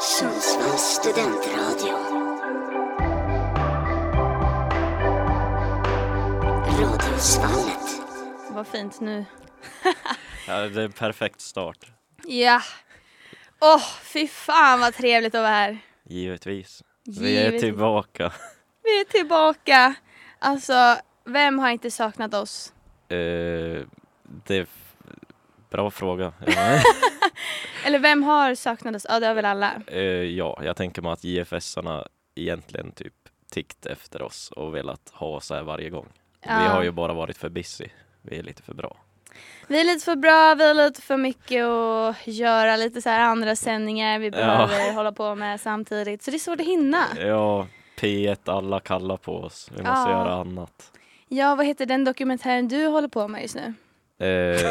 Sundsvalls studentradio. Radiosvallet. Vad fint nu. Ja, det är en perfekt start. Ja. Åh, fy fan vad trevligt att vara här. Givetvis. Vi är Givetvis. tillbaka. Vi är tillbaka. Alltså, vem har inte saknat oss? Eh, det bra fråga. Ja, Eller vem har saknat oss? Ja, det har väl alla. eh, ja, jag tänker mig att JFS-arna egentligen typ tickt efter oss och velat ha oss här varje gång. Vi Ja. har ju bara varit för busy. Vi är lite för bra. Vi är lite för bra, vi har lite för mycket att göra, lite så här andra sändningar vi behöver hålla på med samtidigt. Så det är svårt att hinna. Ja, P1, alla kallar på oss. Vi måste Ja. göra annat. Ja, vad heter den dokumentären du håller på med just nu? Eh,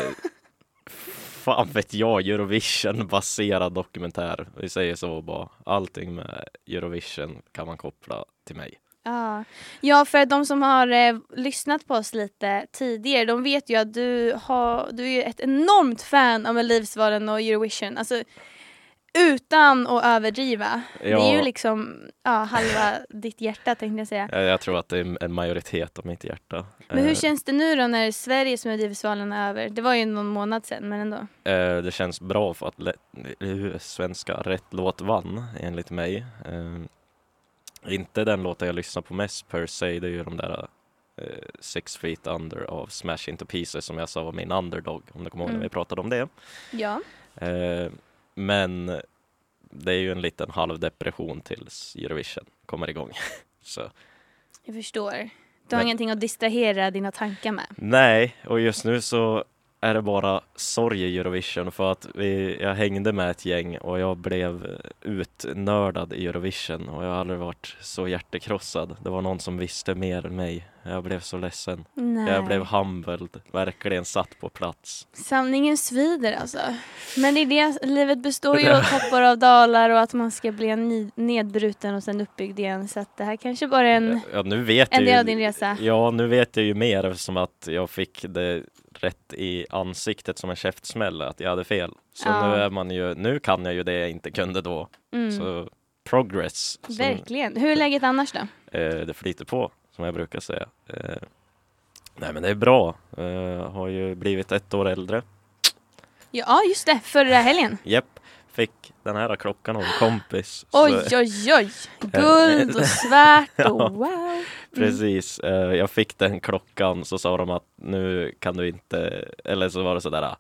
fan vet jag, Eurovision-baserad dokumentär. Vi säger så bara. Allting med Eurovision kan man koppla till mig. Ja. ja, för de som har eh, lyssnat på oss lite tidigare, de vet ju att du, har, du är ett enormt fan av Melodifestivalen och Eurovision. Alltså, utan att överdriva. Det är Ja. ju liksom ja, halva ditt hjärta tänkte jag säga. Eh, Jag tror att det är en majoritet av mitt hjärta. Men hur Eh, känns det nu då när Sveriges Melodifestivalen är över? Det var ju någon månad sedan, men ändå. Eh, det känns bra för att eh, svenska rätt låt vann enligt mig. Eh, inte den låten jag lyssnar på mest per se, det är ju de där eh, Six feet under av Smash into pieces som jag sa var min underdog, om du kommer ihåg Mm. när vi pratade om det. Ja. Men det är ju en liten halvdepression tills Eurovision kommer igång. Så Jag förstår. Du har Men- ingenting att distrahera dina tankar med. Nej, och just nu så är det bara sorg i Eurovision för att vi, jag hängde med ett gäng och jag blev utnördad i Eurovision och jag har aldrig varit så hjärtekrossad. Det var någon som visste mer än mig. Jag blev så ledsen. Nej. Jag blev humbled, verkligen satt på plats. Sanningen svider alltså. Men det är det, livet består ju av toppar och dalar och att man ska bli nedbruten och sen uppbyggd igen. Så att det här kanske bara är en, Ja, nu vet en del ju, av din resa. Ja, nu vet jag ju mer eftersom att jag fick det rätt i ansiktet som en käftsmäll att jag hade fel. Så Ja. nu är man ju, nu kan jag ju det jag inte kunde då. Mm. Så progress. Verkligen. Hur är läget annars då? Eh, det flyter på, som jag brukar säga. Eh, nej men det är bra. Eh, har ju blivit ett år äldre. Ja, just det. Förra helgen. Japp, fick den här klockan av en kompis. Så- Oj, oj, oj. Guld och svart och Ja. wow. Precis, eh, jag fick den klockan så sa de att nu kan du inte, eller så var det sådär, ah,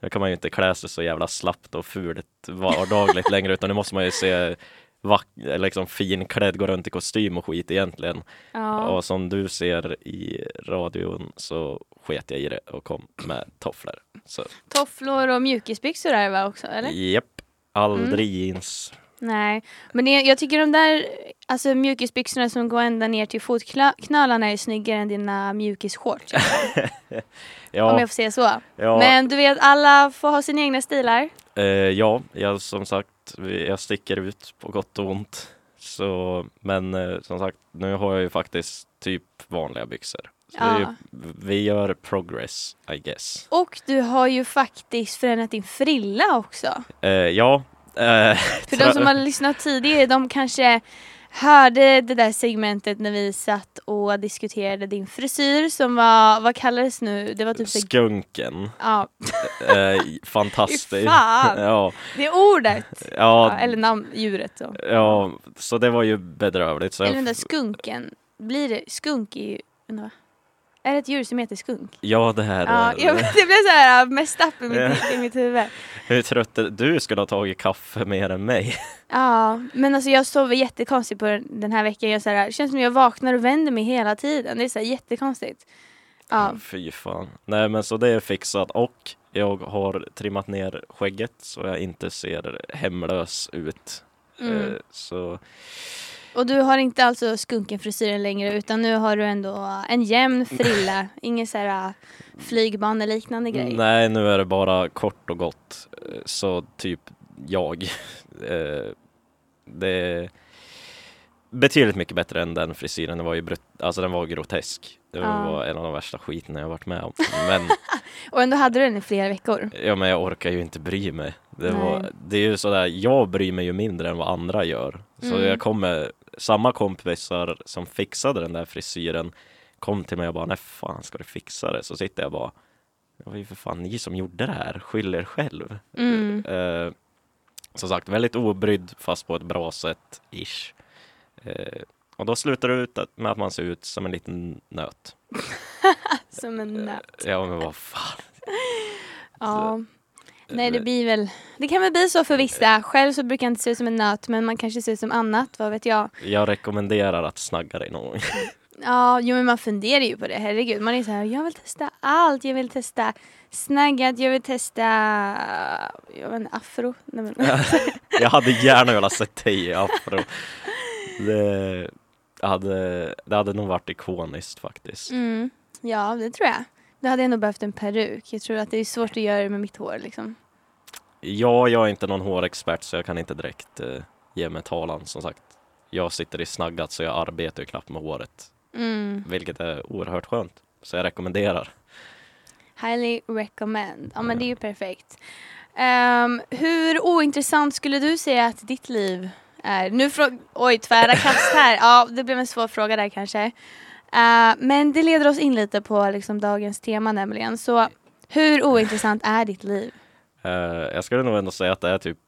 nu kan man ju inte klä sig så jävla slappt och fult vardagligt längre utan nu måste man ju se vack- liksom finklädd, gå runt i kostym och skit egentligen. Ja. Och som du ser i radion så sket jag i det och kom med tofflor. Så Tofflor och mjukisbyxor är det va också? Eller? japp, aldrig Mm. jeans. Nej, men det, jag tycker de där alltså, mjukisbyxorna som går ända ner till fotknölarna är snyggare än dina mjukisshorts. Om Ja, jag får säga så. ja, Men du vet, alla får ha sina egna stilar. Eh, ja, jag som sagt, jag sticker ut på gott och ont. Så, men eh, som sagt, nu har jag ju faktiskt typ vanliga byxor. Är ju, Ja. vi gör progress, I guess. Och du har ju faktiskt förändrat din frilla också. Eh, ja, eh, För de som har lyssnat tidigare, de kanske hörde det där segmentet när vi satt och diskuterade din frisyr som var, vad kallades nu? Det var typ så, skunken. ja, Eh, fantastiskt. Fy fan! Ja, det ordet. Ja, ja, eller namn, djuret då. ja, så det var ju bedrövligt. Så Eller den där skunken. Blir det skunk i... undrar vad? Är det ett djur som heter skunk? ja, det här. Ja, är- jag, det blev så här messed up i mitt, i mitt huvud. Hur trött är du? skulle ha tagit kaffe mer än mig. Ja, men alltså jag sover jättekonstigt på den den här veckan. Jag så här, det känns som jag vaknar och vänder mig hela tiden. Det är så här jättekonstigt. Ja, Fy fan. Nej, men så det är fixat och jag har trimmat ner skägget så jag inte ser hemlös ut. Mm. Eh, Så och du har inte alltså skunken-frisyren längre utan nu har du ändå en jämn frilla. Ingen så här flygbaneliknande grej. nej, nu är det bara kort och gott. Eh, Så typ jag. Eh, Det är betydligt mycket bättre än den frisyren. Den var ju brut- alltså den var grotesk. Det var en av de värsta skiten jag varit med om. Men Och ändå hade du den i flera veckor. Ja men jag orkar ju inte bry mig. Det, var, det är ju sådär, jag bryr mig ju mindre än vad andra gör. Så Mm. jag kommer, samma kompisar som fixade den där frisyren kom till mig och bara, nej fan ska du fixa det? Så sitter jag bara, det var ju för fan ni som gjorde det här, skyll er själv. Mm. Eh, som sagt, väldigt obrydd fast på ett bra sätt, ish. Eh, och då slutar det ut med att man ser ut som en liten nöt. Som en nöt. Ja men vad fan. Ja. Nej det blir väl, det kan väl bli så för vissa. Själv så brukar jag inte se ut som en nöt men man kanske ser ut som annat, vad vet jag. Jag rekommenderar att snagga dig någon gång. Ja, jo men man funderar ju på det, herregud. Man är så här, jag vill testa allt. Jag vill testa snaggat, jag vill testa, jag vet inte, afro. Nej, men. Jag hade gärna velat sett dig i afro. Det hade, det hade nog varit ikoniskt faktiskt. Mm. Ja, det tror jag. Då hade jag nog behövt en peruk. Jag tror att det är svårt att göra det med mitt hår liksom. Ja, jag är inte någon hårexpert så jag kan inte direkt eh, ge mig talan som sagt. Jag sitter i snaggat så jag arbetar ju knappt med håret, Mm. vilket är oerhört skönt. Så jag rekommenderar. Highly recommend. Ja men det är ju perfekt. Ehm, hur ointressant skulle du säga att ditt liv är? Nu Oj, tvära kast här. Ja, det blev en svår fråga där kanske. Eh, men det leder oss in lite på liksom, dagens tema nämligen. Så hur ointressant är ditt liv? Eh, jag skulle nog ändå säga att det är typ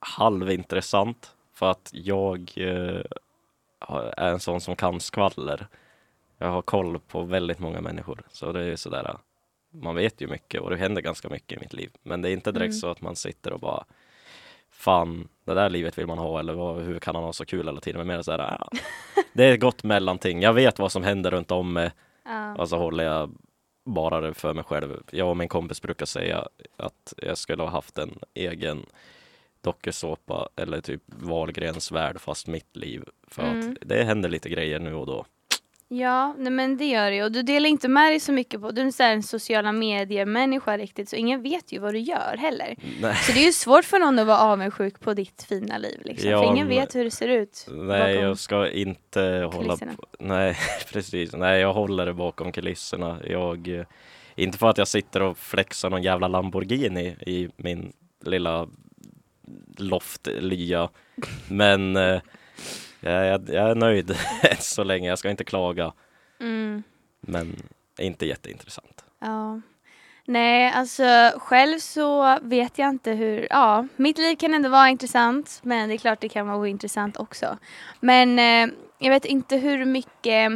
halvintressant för att jag har- är en sån som kan skvaller. Jag har koll på väldigt många människor så det är sådär. Man vet ju mycket och det händer ganska mycket i mitt liv. Men det är inte direkt Mm. så att man sitter och bara Fan, det där livet vill man ha eller vad, hur kan han ha så kul hela tiden? Men mer sådär, ja. Det är ett gott mellanting. Jag vet vad som händer runt om mig Ja. och så håller jag bara det för mig själv. Jag och min kompis brukar säga att jag skulle ha haft en egen dokusåpa eller typ Wahlgrens värld fast mitt liv. För Mm. att det händer lite grejer nu och då. Ja, nej men det gör det. Och du delar inte med dig så mycket på, du är så här en sociala medier-människa riktigt så ingen vet ju vad du gör heller. Nej, Så det är ju svårt för någon att vara avundsjuk på ditt fina liv liksom. Ja, för ingen vet hur det ser ut. nej jag ska inte hålla kulisserna. på. Nej, precis. Nej, jag håller det bakom kulisserna. Jag, eh, inte för att jag sitter och flexar någon jävla Lamborghini i min lilla loftlya. Men eh, jag, jag, jag är nöjd så länge. Jag ska inte klaga. Mm, Men inte jätteintressant. ja. Nej, alltså själv så vet jag inte hur, ja, mitt liv kan ändå vara intressant men det är klart det kan vara ointressant också. Men eh, jag vet inte hur mycket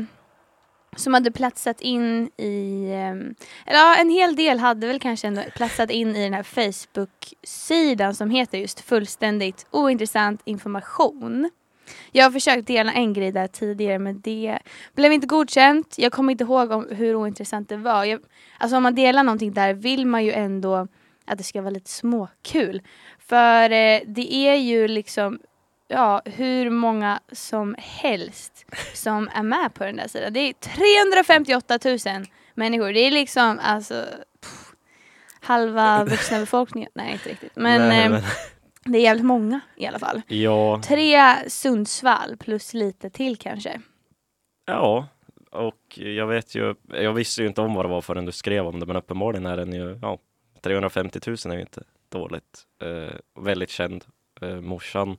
som hade platsat in i, eh, eller ja, en hel del hade väl kanske ändå platsat in i den här Facebook-sidan som heter just fullständigt ointressant information. Jag har försökt dela en grej där tidigare men det blev inte godkänt. Jag kommer inte ihåg om hur ointressant det var. Jag, alltså om man delar någonting där vill man ju ändå att det ska vara lite småkul. För eh, det är ju liksom ja, hur många som helst som är med på den där sidan. Det är 358 000 människor. Det är liksom alltså pff, halva vuxna befolkningen. Nej, inte riktigt. Men, Nej, eh, men det är jävligt många i alla fall. ja, Tre Sundsvall plus lite till kanske. ja, och jag vet ju, jag visste ju inte om vad det var förrän du skrev om det, men uppenbarligen är den ju, ja, 350 000 är ju inte dåligt. Eh, väldigt känd. Eh, morsan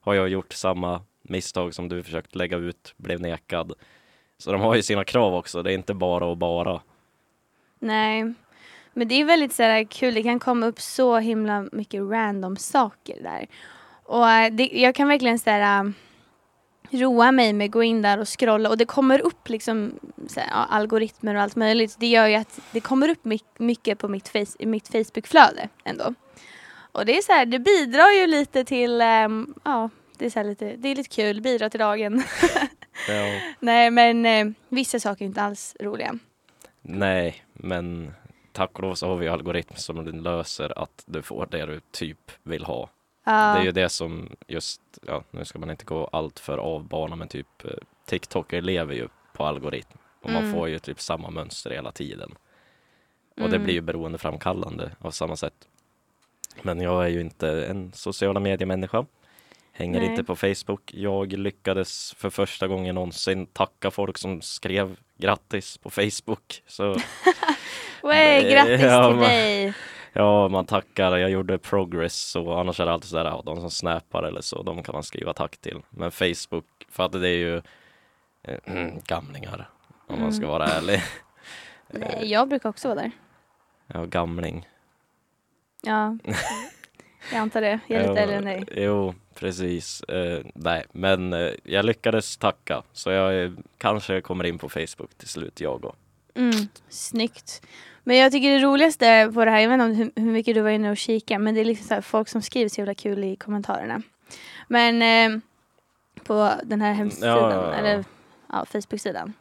har jag gjort samma misstag som du försökt lägga ut, blev nekad. Så de har ju sina krav också, det är inte bara och bara. Nej. Men det är väldigt så här, kul, det kan komma upp så himla mycket random saker där. Och eh, det, jag kan verkligen så här, äh, roa mig med att gå in där och scrolla och det kommer upp liksom här, ja, algoritmer och allt möjligt. Det gör ju att det kommer upp my- mycket på mitt, face, mitt Facebookflöde ändå. Och det är så här, det bidrar ju lite till, ehm, ja, det är, så lite, det är lite kul, bidrar till dagen. Ja. Nej men eh, vissa saker är inte alls roliga. Nej, men tack och lov så har vi algoritm som löser att du får det du typ vill ha. Ja. Det är ju det som just, ja nu ska man inte gå allt för avbana men typ eh, TikToker lever ju på algoritm och man Mm. får ju typ samma mönster hela tiden. Och det Mm. blir ju beroendeframkallande av samma sätt. Men jag är ju inte en sociala mediemänniska. Hänger Nej. inte på Facebook. Jag lyckades för första gången någonsin tacka folk som skrev grattis på Facebook. Så Nej, grattis ja, till men- dig! Ja, man tackar, jag gjorde progress och annars är det alltid sådär, ja, de som snappar eller så, de kan man skriva tack till. Men Facebook, för att det är ju eh, gamlingar, om man ska Mm. vara ärlig. Nej, jag brukar också vara där. Ja, gamling. Ja, jag antar det. Jag är lite äldre än dig. Jo, precis. Eh, nej, men eh, jag lyckades tacka, så jag eh, kanske kommer in på Facebook till slut, jag och. Mm, snyggt. Men jag tycker det roligaste på det här, jag vet inte hur, hur mycket du var inne och kika, men det är liksom så här, folk som skriver så jävla kul i kommentarerna. Men eh, på den här hemsidan, Ja, ja, ja. eller ja, Facebook-sidan.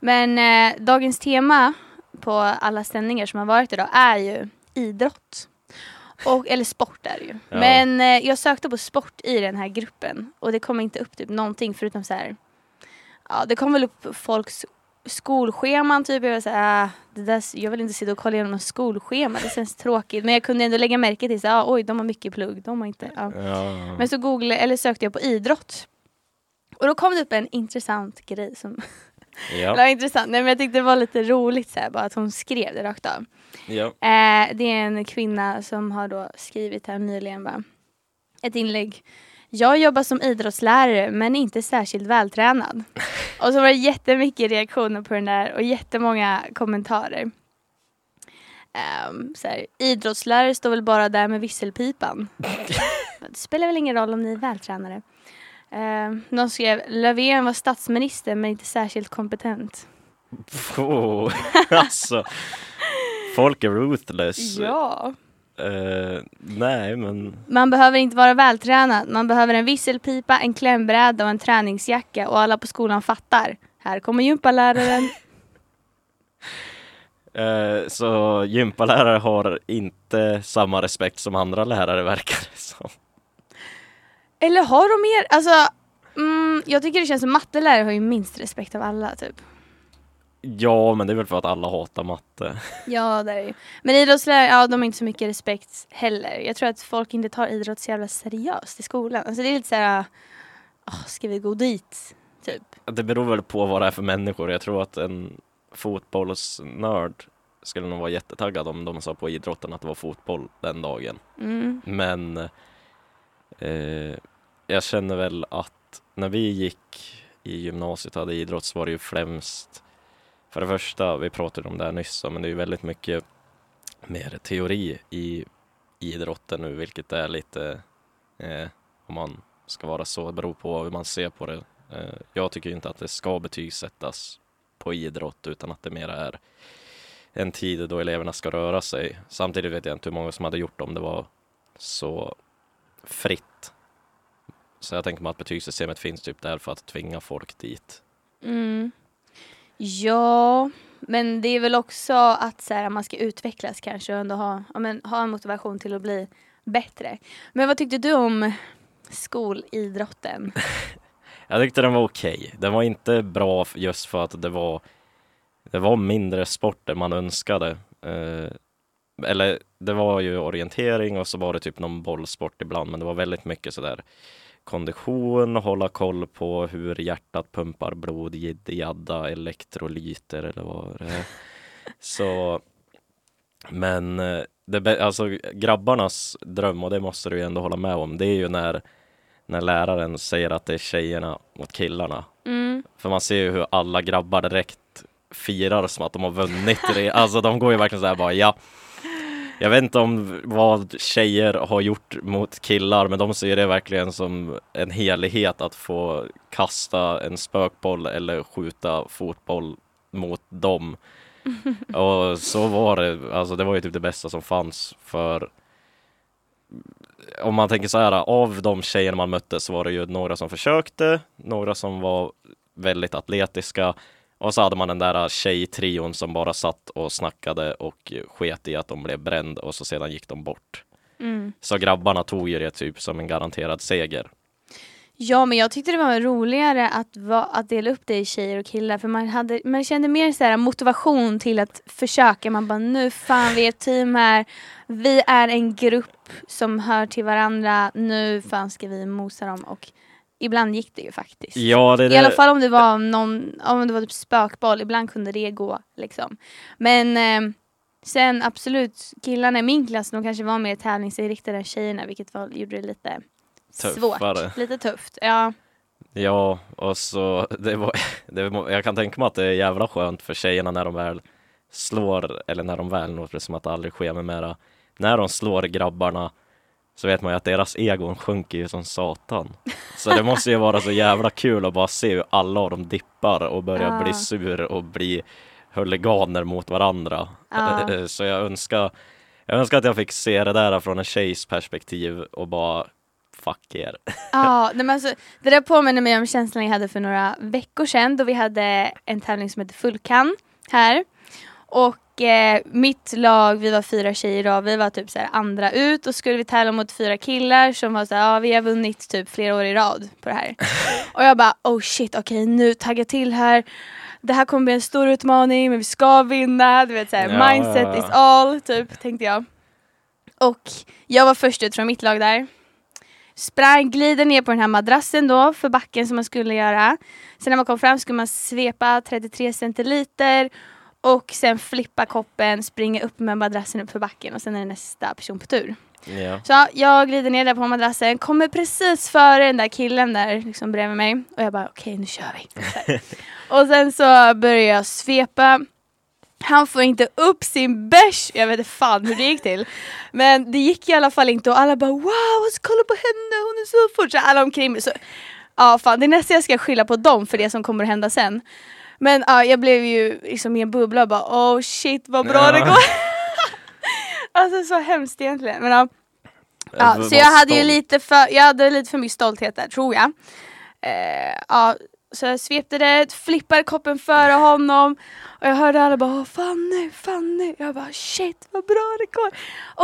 Men eh, dagens tema på alla sändningar som har varit idag är ju idrott. Och, eller sport är det ju. Ja. Men eh, jag sökte på sport i den här gruppen och det kom inte upp typ någonting förutom så här. Ja, det kom väl upp folks skolscheman typ. Jag var så här, ah, det där, jag vill inte sitta och kolla igenom någon skolschema, det känns tråkigt. Men jag kunde ändå lägga märke till så här, ah, oj de har mycket plugg, de har inte. Ja. Ja, Men så googlade, eller sökte jag på idrott. Och då kom det upp en intressant grej som, ja, eller intressant, nej men jag tyckte det var lite roligt så här, bara att hon skrev det rakt av. ja. Eh, det är en kvinna som har då skrivit här nyligen bara, ett inlägg. Jag jobbar som idrottslärare men inte särskilt vältränad. och så var det jättemycket reaktioner på den där och jättemånga kommentarer. Um, så här, idrottslärare står väl bara där med visselpipan. det spelar väl ingen roll om ni är vältränade. Um, någon skrev Löfven var statsminister men inte särskilt kompetent. Oh, alltså. Folk är ruthless. Ja. Eh, nej, men Man behöver inte vara vältränad. Man behöver en visselpipa, en klämbräda och en träningsjacka och alla på skolan fattar. Här kommer gympaläraren. eh, så gympalärare har inte samma respekt som andra lärare verkar det som. Eller har de mer? Alltså, mm, jag tycker det känns som mattelärare har ju minst respekt av alla typ. Ja, men det är väl för att alla hatar matte. Ja, det är ju. Men idrottslärare, ja de har inte så mycket respekt heller. Jag tror att folk inte tar idrott så jävla seriöst i skolan. Alltså det är lite såhär, åh, ska vi gå dit? Typ. Det beror väl på vad det är för människor. Jag tror att en fotbollsnörd skulle nog vara jättetaggad om de sa på idrotten att det var fotboll den dagen. Mm. Men eh, jag känner väl att när vi gick i gymnasiet och hade idrott så var det ju främst för det första, vi pratade om det här nyss, men det är ju väldigt mycket mer teori i idrotten nu, vilket är lite, eh, om man ska vara så, det beror på hur man ser på det. Eh, jag tycker inte att det ska betygsättas på idrott, utan att det mer är en tid då eleverna ska röra sig. Samtidigt vet jag inte hur många som hade gjort om det var så fritt. Så jag tänker mig att betygssystemet finns typ där för att tvinga folk dit. Mm. Ja, men det är väl också att så här, man ska utvecklas kanske och ändå ha, ja, men, ha en motivation till att bli bättre. Men vad tyckte du om skolidrotten? Jag tyckte den var okej. Den var inte bra just för att det var det var mindre sporter man önskade. Eh, eller det var ju orientering och så var det typ någon bollsport ibland, men det var väldigt mycket sådär kondition, hålla koll på hur hjärtat pumpar blod, jidda jadda, elektrolyter eller vad det är. Så, men eh, det, alltså grabbarnas dröm, och det måste du ju ändå hålla med om, det är ju när, när läraren säger att det är tjejerna mot killarna. Mm. För man ser ju hur alla grabbar direkt firar som att de har vunnit. det. Alltså de går ju verkligen så här bara ja. Jag vet inte om vad tjejer har gjort mot killar, men de ser det verkligen som en helighet att få kasta en spökboll eller skjuta fotboll mot dem. Och så var det, alltså det var ju typ det bästa som fanns för om man tänker så här, av de tjejerna man mötte så var det ju några som försökte, några som var väldigt atletiska och så hade man den där tjejtrion som bara satt och snackade och sket i att de blev bränd och så sedan gick de bort. Mm. Så grabbarna tog ju det typ som en garanterad seger. Ja men jag tyckte det var roligare att, va, att dela upp det i tjejer och killar för man, hade, man kände mer så här motivation till att försöka. Man bara nu fan vi är ett team här. Vi är en grupp som hör till varandra. Nu fan ska vi mosa dem och ibland gick det ju faktiskt. Ja, det är I alla det. fall om det var någon, om det var typ spökboll, ibland kunde det gå liksom. Men eh, Sen absolut, killarna i min klass de kanske var mer tävlingsinriktade än tjejerna vilket var, gjorde det lite Tuffare. svårt. Lite tufft. Ja. Ja, och så det var, det var, jag kan tänka mig att det är jävla skönt för tjejerna när de väl slår, eller när de väl, det som att det aldrig sker med mera, när de slår grabbarna så vet man ju att deras egon sjunker ju som satan. Så det måste ju vara så jävla kul att bara se hur alla av dem dippar och börjar Ja. bli sur och bli huliganer mot varandra. Ja. Så jag önskar, jag önskar att jag fick se det där från en tjejs perspektiv och bara fuck er. Ja, nej, men alltså, det där påminner mig om känslan jag hade för några veckor sedan då vi hade en tävling som heter Fullkan här. Och eh, mitt lag, vi var fyra tjejer då, vi var typ så andra ut och skulle vi tävla mot fyra killar som var så här, ja vi har vunnit typ flera år i rad på det här. och jag bara, oh shit okej nu tagga till här. Det här kommer bli en stor utmaning men vi ska vinna, du vet såhär Ja, mindset is all typ tänkte jag. Och jag var först ut från mitt lag där sprang, glider ner på den här madrassen då för backen som man skulle göra. Sen när man kom fram skulle man svepa 33 centiliter och sen flippa koppen, springa upp med madrassen upp för backen och sen är det nästa person på tur. Ja. Så ja, jag glider ner där på madrassen, kommer precis före den där killen där liksom bredvid mig och jag bara okej nu kör vi. Och sen så börjar jag svepa han får inte upp sin bärs, jag vet inte fan hur det gick till. Men det gick i alla fall inte och alla bara wow, alltså, kolla på henne, hon är så fort. Så alla omkring mig så, ja fan det är nästan jag ska skylla på dem för det som kommer att hända sen. Men ja, jag blev ju liksom i en bubbla och bara oh shit vad bra det Ja. går. alltså så hemskt egentligen. Men, ja. Ja, så jag hade ju lite för, jag hade lite för mycket stolthet där tror jag. Eh, ja, så jag svepte det, flippade koppen före honom och jag hörde alla bara "Åh, Fanny, Fanny. Jag bara shit vad bra det går.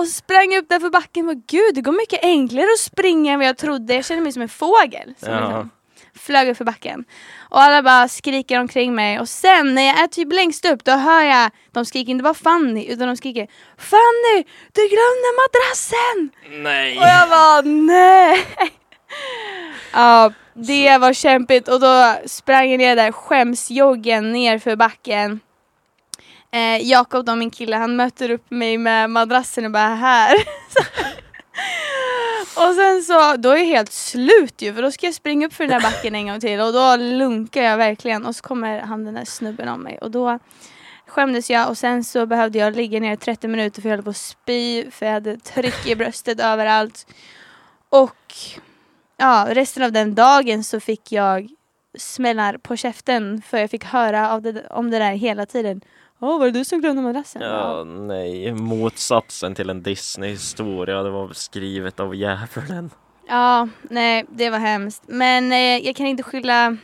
Och så sprang jag upp där för backen och gud det går mycket enklare att springa än vad jag trodde. Jag kände mig som en fågel. Som Ja. liksom flög upp för backen. Och alla bara skriker omkring mig och sen när jag är typ längst upp då hör jag de skriker inte bara Fanny utan de skriker Fanny du glömde madrassen! Nej! Och jag bara nej! Ja, det var kämpigt och då sprang jag ner där skämsjoggen ner för backen. Eh, Jakob då, min kille, han möter upp mig med madrassen och bara här. och sen så, då är jag helt slut ju för då ska jag springa upp för den där backen en gång till och då lunkar jag verkligen och så kommer han den där snubben om mig och då skämdes jag och sen så behövde jag ligga ner i 30 minuter för jag höll på att spy för jag hade tryck i bröstet överallt. Och ja, resten av den dagen så fick jag smällar på käften för jag fick höra av det, om det där hela tiden. Åh, var det du som glömde madrassen? Ja, nej, motsatsen till en Disney-historia, det var skrivet av djävulen. Ja, nej, det var hemskt. Men eh, jag kan inte skylla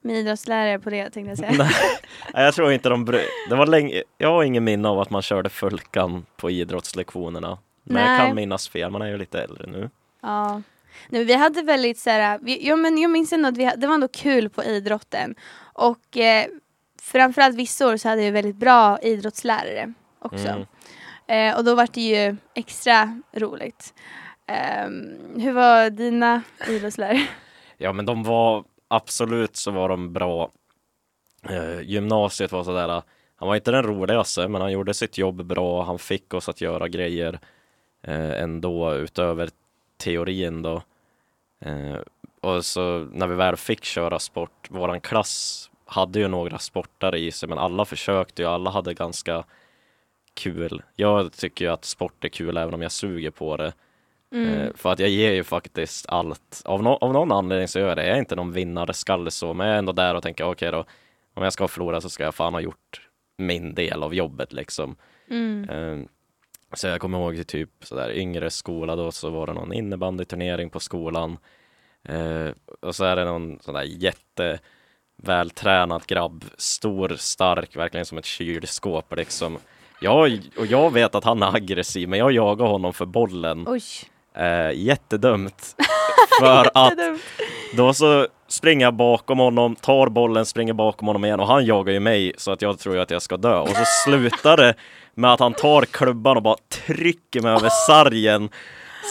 min idrottslärare på det tänkte jag säga. Nej, jag tror inte de bry- Det var länge, jag har ingen minne av att man körde Fulkan på idrottslektionerna. Men jag Nej. kan minnas fel, man är ju lite äldre nu. Ja. Nej, vi hade väldigt så här, vi, ja, men jag minns ändå att vi, det var ändå kul på idrotten. Och eh, framförallt vissa år så hade vi väldigt bra idrottslärare också. Mm. Eh, och då var det ju extra roligt. Ehm, hur var dina idrottslärare? Ja, men de var absolut så var de bra. Eh, gymnasiet var sådär, han var inte den roligaste, men han gjorde sitt jobb bra. Han fick oss att göra grejer eh, ändå utöver teorin då. Eh, och så när vi väl fick köra sport, våran klass hade ju några sportare i sig, men alla försökte ju, alla hade ganska kul. Jag tycker ju att sport är kul även om jag suger på det. Mm. Eh, För att jag ger ju faktiskt allt. Av, no av någon anledning så gör jag det. Jag är inte någon vinnarskalle så, men jag är ändå där och tänker okej då, om jag ska förlora så ska jag fan ha gjort min del av jobbet liksom. Mm. Eh, Så jag kommer ihåg typ sådär yngre skola då så var det någon innebandyturnering på skolan. Eh, och så är det någon sån där jätte vältränad grabb, stor, stark, verkligen som ett kylskåp liksom. Jag, och jag vet att han är aggressiv, men jag jagar honom för bollen. Oj. Eh, jättedumt. För att då så springer jag bakom honom, tar bollen, springer bakom honom igen och han jagar ju mig så att jag tror att jag ska dö. Och så slutar det med att han tar klubban och bara trycker mig över sargen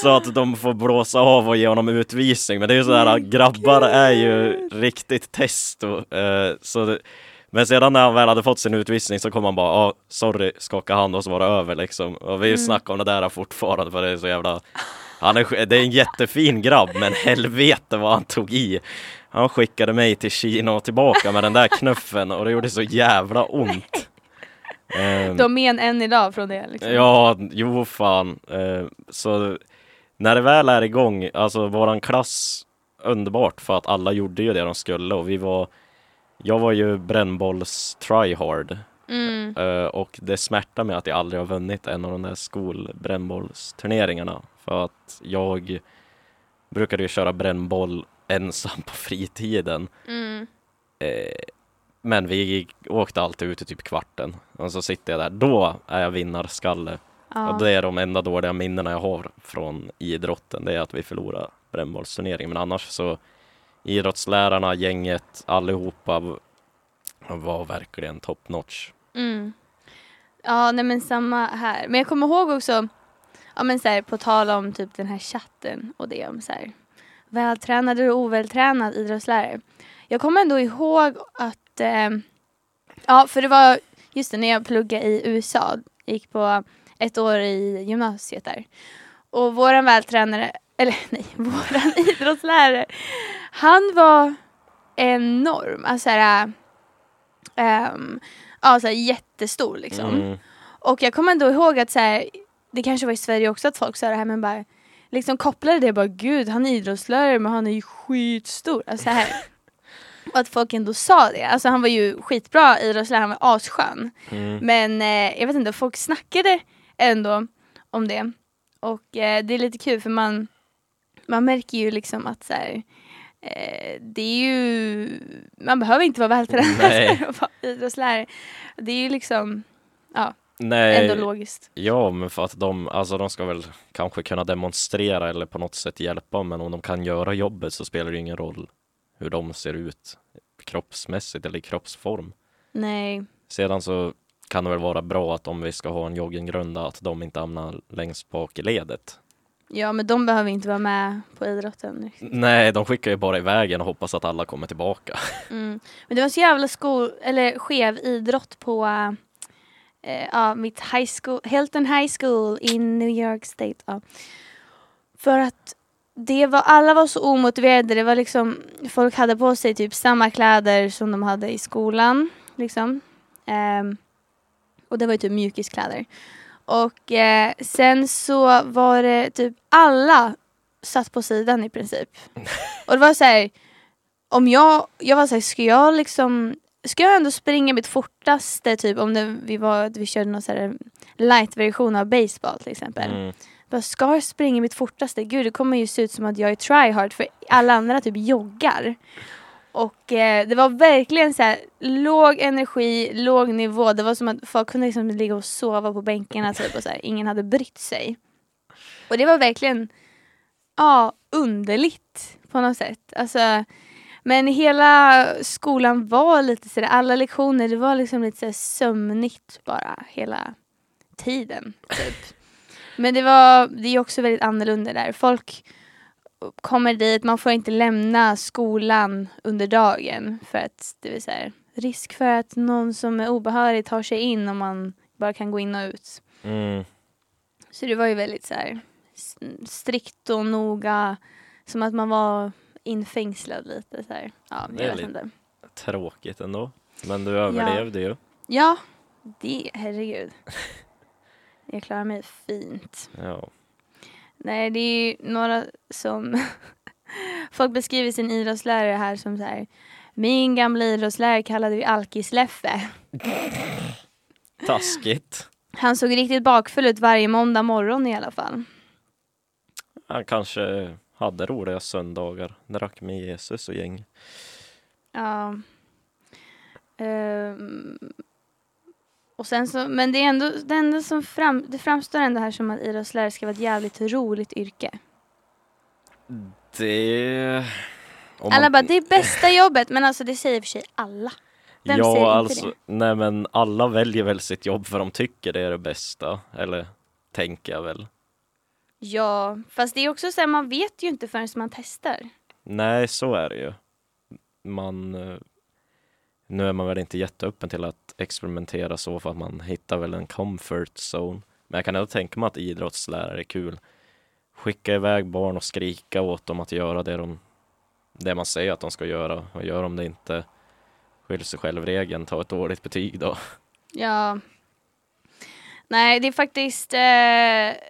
så att de får blåsa av och ge honom utvisning. Men det är ju sådär, Men grabbar är ju riktigt testo. Eh, så det, Men sedan när han väl hade fått sin utvisning så kom han bara, ja sorry, skaka hand och så var det över liksom. Och vi Mm. snackar om det där fortfarande för det är så jävla han är, det är en jättefin grabb men helvete vad han tog i. Han skickade mig till Kina och tillbaka med den där knuffen och det gjorde så jävla ont. Ehm, De men än idag från det. Liksom. Ja, jo fan. Eh, så när det väl är igång, alltså våran klass underbart för att alla gjorde ju det de skulle och vi var jag var ju brännbolls tryhard Mm. eh, och det smärtar mig att jag aldrig har vunnit en av de där skolbrännbollsturneringarna för att jag brukade ju köra brännboll ensam på fritiden Mm. Eh, men vi gick, åkte alltid ut i typ kvarten och så sitter jag där. Då är jag vinnarskalle. Ja. Och det är de enda dåliga minnena jag har från idrotten. Det är att vi förlorade brännbollsturneringen. Men annars så idrottslärarna, gänget, allihopa var verkligen top notch. Mm. Ja, nej men samma här. Men jag kommer ihåg också, ja men så här, på tal om typ den här chatten och det om så här, vältränad och ovältränad idrottslärare. Jag kommer ändå ihåg att, eh, ja för det var, just det, när jag pluggade i USA, gick på ett år i gymnasiet där. Och våran vältränare, eller nej, våran idrottslärare, han var enorm. Alltså såhär, ehm, ja såhär jättestor liksom. Mm. Och jag kommer ändå ihåg att så här, det kanske var i Sverige också att folk sa det här men bara liksom kopplade det bara gud han är idrottslärare men han är ju skitstor. Alltså, så här. Och att folk ändå sa det. Alltså han var ju skitbra idrottslärare, han var asskön. Mm. Men eh, jag vet inte, folk snackade ändå om det. Och eh, det är lite kul för man, man märker ju liksom att så här, eh, det är ju, man behöver inte vara vältränad för att vara idrottslärare. Det är ju liksom Nej, ändå logiskt. ja men för att de, alltså de ska väl kanske kunna demonstrera eller på något sätt hjälpa men om de kan göra jobbet så spelar det ingen roll hur de ser ut kroppsmässigt eller i kroppsform. Nej. Sedan så kan det väl vara bra att om vi ska ha en joggingrunda att de inte hamnar längst bak i ledet. Ja men de behöver inte vara med på idrotten. Nej, de skickar ju bara iväg en och hoppas att alla kommer tillbaka. Mm. Men det var så jävla skol, eller skev idrott på eh, ja, mitt high school, Hilton High School i New York State. Ja. För att det var, alla var så omotiverade. Det var liksom, folk hade på sig typ samma kläder som de hade i skolan. Liksom. Ehm, och det var ju typ mjukiskläder. Och eh, sen så var det typ alla satt på sidan i princip. Och det var så här, om jag, jag var såhär, ska jag liksom Ska jag ändå springa mitt fortaste typ om det, vi, var, vi körde någon så här light-version av baseball till exempel. Mm. Bara, ska jag springa mitt fortaste? Gud det kommer ju se ut som att jag är tryhard för alla andra typ joggar. Och eh, det var verkligen så här låg energi, låg nivå. Det var som att folk kunde liksom ligga och sova på bänkarna typ och så här, ingen hade brytt sig. Och det var verkligen ja, underligt på något sätt. Alltså, men hela skolan var lite sådär, alla lektioner, det var liksom lite sådär sömnigt bara hela tiden. Typ. Men det var, det är också väldigt annorlunda där. Folk kommer dit, man får inte lämna skolan under dagen för att det så här, risk för att någon som är obehörig tar sig in om man bara kan gå in och ut. Mm. Så det var ju väldigt så här strikt och noga, som att man var infängslad lite så här. Ja, jag vet inte. Tråkigt ändå. Men du överlevde ju. Ja, det, herregud. Jag klarar mig fint. Ja. Nej, det är ju några som... Folk beskriver sin idrottslärare här som så här. Min gamla idrottslärare kallade vi Alkis-Leffe. Taskigt. Han såg riktigt bakfull ut varje måndag morgon i alla fall. Han kanske hade roliga söndagar. Drack med Jesus och gäng. Ja. Ehm, och sen så, men det är ändå, det enda som fram, det framstår ändå här som att idrottslärare ska vara ett jävligt roligt yrke. Det... om Alla man- bara, det är bästa jobbet, men alltså det säger för sig alla. Vem säger inte ja, alltså, det? nej men alla väljer väl sitt jobb för de tycker det är det bästa. Eller tänker jag väl. Ja, fast det är också så här, man vet ju inte förrän man testar. Nej, så är det ju. Man... nu är man väl inte jätteöppen till att experimentera så för att man hittar väl en comfort zone. Men jag kan ändå tänka mig att idrottslärare är kul. Skicka iväg barn och skrika åt dem att göra det, de, det man säger att de ska göra och gör de det inte skyll sig själv-regeln, ta ett dåligt betyg då. Ja. Nej, det är faktiskt eh,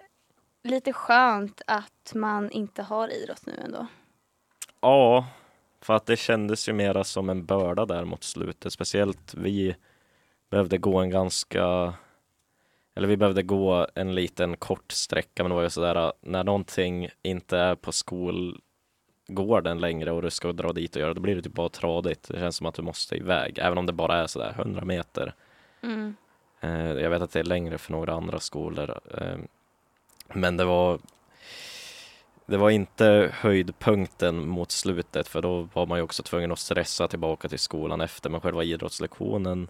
lite skönt att man inte har idrott nu ändå. Ja, för att det kändes ju mera som en börda där mot slutet. Speciellt vi behövde gå en ganska eller vi behövde gå en liten kort sträcka, men det var ju sådär när någonting inte är på skolgården längre och du ska dra dit och göra då blir det typ bara tradigt. Det känns som att du måste iväg, även om det bara är sådär 100 meter. Mm. Eh, jag vet att det är längre för några andra skolor. Eh, men det var det var inte höjdpunkten mot slutet för då var man ju också tvungen att stressa tillbaka till skolan efter men själva idrottslektionen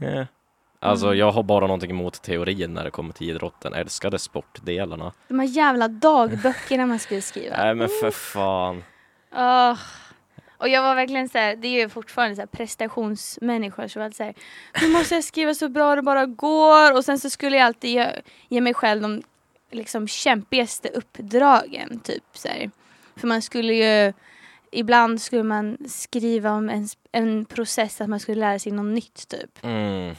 eh. Alltså Mm. jag har bara någonting emot teorin när det kommer till idrotten, älskade sportdelarna. De här jävla dagböckerna man skulle skriva. Nej men för fan. Åh. Och jag var verkligen så här, det är ju fortfarande så här prestationsmänniskor så var det så här, nu måste jag skriva så bra det bara går och sen så skulle jag alltid ge, ge mig själv de liksom kämpigaste uppdragen typ så här. För man skulle ju ibland skulle man skriva om en, en process att man skulle lära sig något nytt typ. Mm.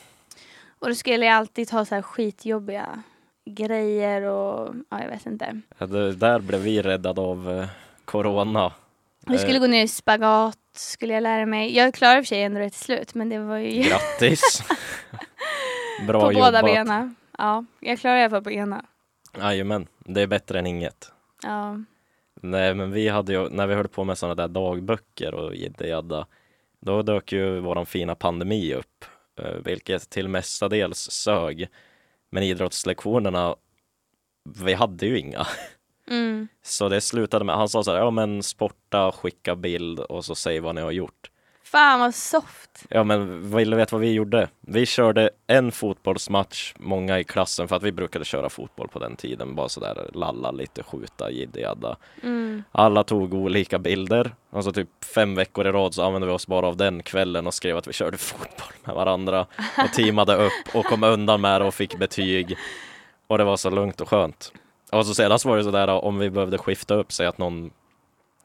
Och då skulle jag alltid ta så här skitjobbiga grejer och ja, jag vet inte. Ja, det, där blev vi räddade av eh, Corona. Vi skulle Eh, gå ner i spagat skulle jag lära mig. Jag klarade för sig ändå det till slut men det var ju Grattis! Bra på jobbat! båda benen. Ja, jag klarade i alla fall på ena. Jajamän, det är bättre än inget. Ja. Nej, men vi hade ju, när vi höll på med sådana där dagböcker och jidda då dök ju våran fina pandemi upp, eh, vilket till mestadels sög. Men idrottslektionerna, vi hade ju inga. Mm. Så det slutade med, han sa så här, ja men sporta, skicka bild och så säg vad ni har gjort. Fan vad soft. Ja men vill du veta vad vi gjorde? Vi körde en fotbollsmatch, många i klassen, för att vi brukade köra fotboll på den tiden, bara sådär lalla lite, skjuta, jidda jadda. Mm. Alla tog olika bilder. Alltså typ fem veckor i rad så använde vi oss bara av den kvällen och skrev att vi körde fotboll med varandra och teamade upp och kom undan med det och fick betyg. Och det var så lugnt och skönt. Och så sedan så var det sådär om vi behövde skifta upp sig att någon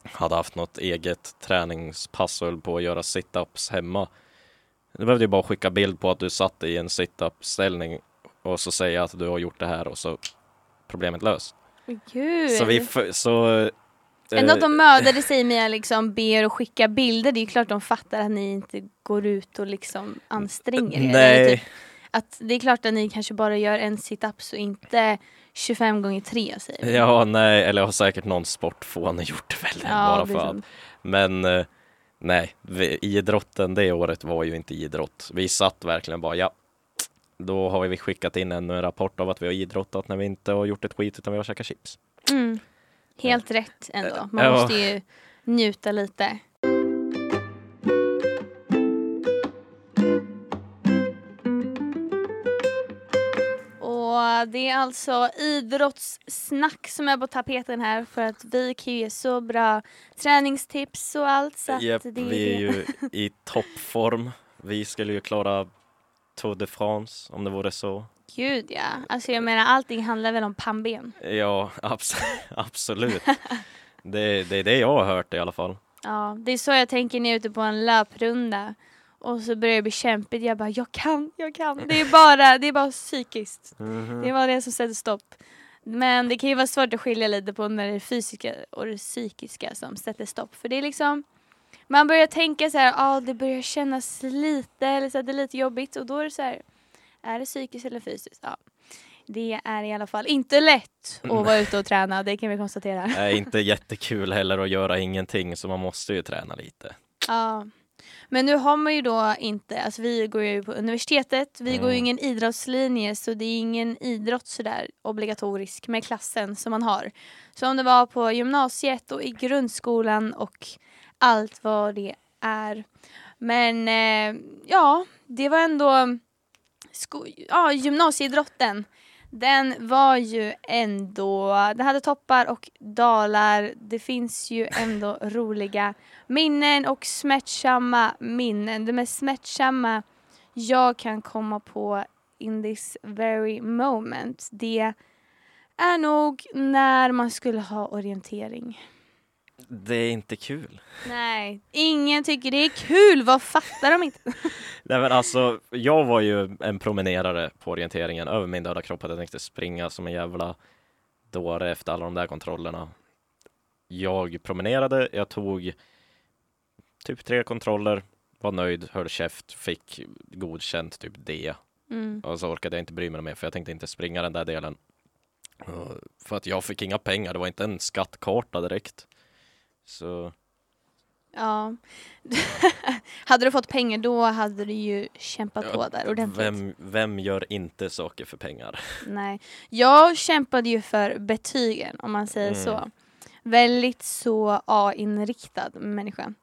hade haft något eget träningspass och höll på att göra sit-ups hemma. Du behövde ju bara skicka bild på att du satt i en sit-up ställning och så säga att du har gjort det här och så problemet löst. Gud. Så vi så eh, Ändå att de mördade sig med att liksom ber och skicka bilder, det är ju klart de fattar att ni inte går ut och liksom anstränger er. Nej, Typ, att det är klart att ni kanske bara gör en sit-up och inte 25 gånger 3 säger vi. ja, nej, eller har säkert någon sportfåne gjort det väl Ja, bara det för att. Men eh, nej, idrotten det året var ju inte idrott. Vi satt verkligen bara, ja, då har vi skickat in ännu en rapport av att vi har idrottat när vi inte har gjort ett skit utan vi har käkat chips. Mm. Helt rätt ändå. Man Ja. måste ju njuta lite. Det är alltså idrottssnack som är på tapeten här för att vi kan ju ge så bra träningstips och allt så Japp, det vi är ju i toppform. Vi skulle ju klara Tour de France om det vore så. Gud ja, alltså jag menar allting handlar väl om pannben. Ja, abs- absolut. Det, det är det jag har hört i alla fall. Ja, det är så jag tänker när jag är ute på en löprunda och så börjar det bli kämpigt. Jag bara, jag kan, jag kan. Det är bara, det är bara psykiskt. Det var det som sätter stopp. Men det kan ju vara svårt att skilja lite på när det är fysiska och det psykiska som sätter stopp. För det är liksom, man börjar tänka så här, ah, det börjar kännas lite, eller så att det är lite jobbigt och då är det så här, är det psykiskt eller fysiskt? Ja. Det är i alla fall inte lätt att vara ute och träna, det kan vi konstatera. Det är inte jättekul heller att göra ingenting så man måste ju träna lite. Ja. Men nu har man ju då inte, alltså vi går ju på universitetet, vi går ju Mm. ingen idrottslinje så det är ingen idrott sådär obligatorisk med klassen som man har. Så om det var på gymnasiet och i grundskolan och allt vad det är. Men eh, ja, det var ändå sko- ja, gymnasieidrotten. Den var ju ändå, Den hade toppar och dalar. Det finns ju ändå roliga minnen och smärtsamma minnen. Det mest smärtsamma jag kan komma på in this very moment, det är nog när man skulle ha orientering. Det är inte kul. Nej, ingen tycker det är kul. Vad fattar de inte? Nej men alltså, jag var ju en promenerare på orienteringen över min döda kropp att jag tänkte springa som en jävla dåre efter alla de där kontrollerna. Jag promenerade, jag tog typ tre kontroller, var nöjd, höll käft, fick godkänt typ D. Mm. Och så orkade jag inte bry mig mer för jag tänkte inte springa den där delen. För att jag fick inga pengar, det var inte en skattkarta direkt. Så Ja. hade du fått pengar då hade du ju kämpat Ja, på där ordentligt. vem, vem gör inte saker för pengar? Nej. Jag kämpade ju för betygen om man säger Mm. så. Väldigt så A-inriktad människa.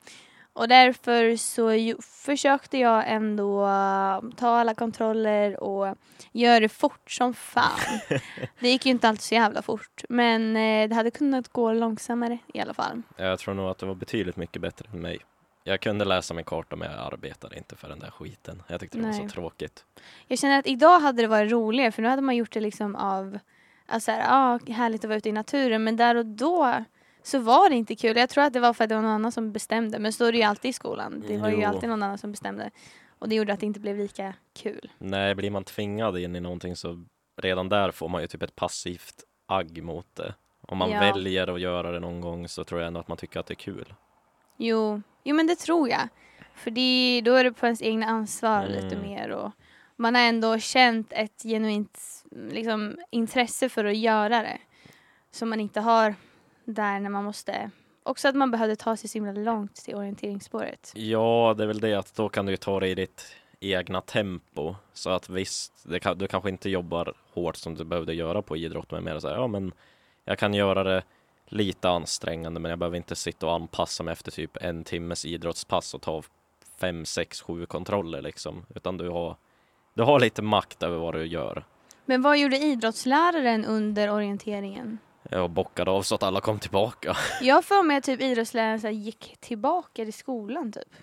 Och därför så ju, försökte jag ändå äh, ta alla kontroller och göra det fort som fan. det gick ju inte alltid så jävla fort men eh, det hade kunnat gå långsammare i alla fall. Jag tror nog att det var betydligt mycket bättre än mig. Jag kunde läsa min karta men jag arbetade inte för den där skiten. Jag tyckte det var Nej. så tråkigt. Jag känner att idag hade det varit roligare för nu hade man gjort det liksom av, alltså här, ah, härligt att vara ute i naturen men där och då så var det inte kul. Jag tror att det var för att det var någon annan som bestämde men så är det ju alltid i skolan. Det var ju Jo. alltid någon annan som bestämde och det gjorde att det inte blev lika kul. Nej, blir man tvingad in i någonting så redan där får man ju typ ett passivt agg mot det. Om man Ja. väljer att göra det någon gång så tror jag ändå att man tycker att det är kul. Jo, jo men det tror jag. För det, då är det på ens egna ansvar Mm. lite mer och man har ändå känt ett genuint liksom, intresse för att göra det. Som man inte har där när man måste. Också att man behövde ta sig så himla långt till orienteringsspåret. Ja, det är väl det att då kan du ju ta det i ditt egna tempo. Så att visst, kan, du kanske inte jobbar hårt som du behövde göra på idrott, men mer så här, ja men jag kan göra det lite ansträngande, men jag behöver inte sitta och anpassa mig efter typ en timmes idrottspass och ta fem, sex, sju kontroller liksom, utan du har, du har lite makt över vad du gör. Men vad gjorde idrottsläraren under orienteringen? Jag bockade av så att alla kom tillbaka. Jag för mig att typ idrottsläraren så gick tillbaka till skolan typ.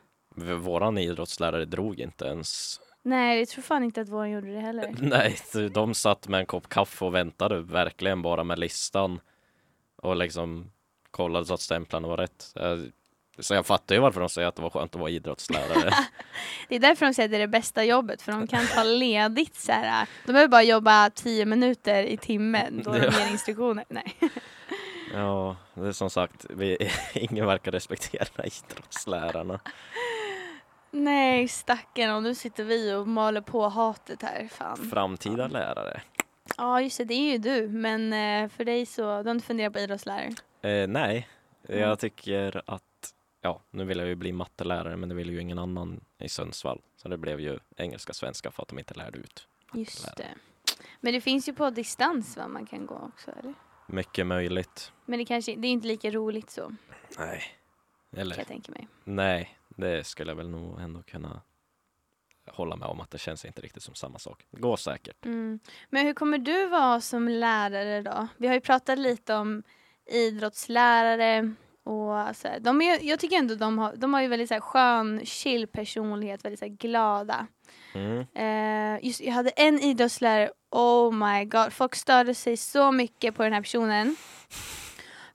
Våran idrottslärare drog inte ens. Nej, jag tror fan inte att våran gjorde det heller. Nej, de satt med en kopp kaffe och väntade verkligen bara med listan och liksom kollade så att stämplarna var rätt. Så jag fattar ju varför de säger att det var skönt att vara idrottslärare. Det är därför de säger att det är det bästa jobbet, för de kan ta ledigt så här. De behöver bara jobba tio minuter i timmen då de ger instruktioner. Nej. ja, det är som sagt, vi, ingen verkar respektera idrottslärarna. Nej, stackarn. Och nu sitter vi och maler på hatet här. Fan. Framtida lärare? Ja, just det. Det är ju du. Men eh, för dig så, du har inte funderat på idrottslärare? Eh, nej, jag tycker att, ja, nu vill jag ju bli mattelärare, men det vill ju ingen annan i Sundsvall. Så det blev ju engelska, svenska för att de inte lärde ut. Just det. Men det finns ju på distans va, man kan gå också, eller? Mycket möjligt. Men det kanske det är inte lika roligt så, Nej. kan Eller jag tänka mig. nej, det skulle jag väl nog ändå kunna hålla med om att det känns inte riktigt som samma sak. Det går säkert. Mm. Men hur kommer du vara som lärare då? Vi har ju pratat lite om idrottslärare och så här. De är, jag tycker ändå de har, de har ju väldigt så här, skön, chill personlighet, väldigt så här, glada. Mm. Eh, just, jag hade en idrottslärare, oh my god, folk störde sig så mycket på den här personen.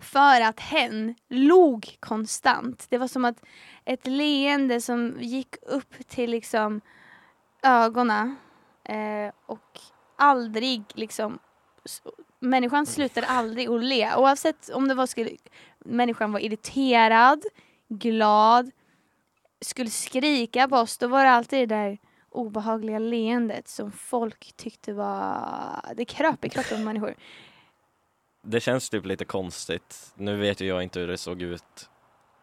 För att hen log konstant. Det var som att ett leende som gick upp till liksom ögonen eh, och aldrig liksom människan slutade aldrig att le. Oavsett om det var skulle människan var irriterad, glad, skulle skrika på oss, då var det alltid det där obehagliga leendet som folk tyckte var... Det kröp i kroppen på människor. Det känns typ lite konstigt. Nu vet ju jag inte hur det såg ut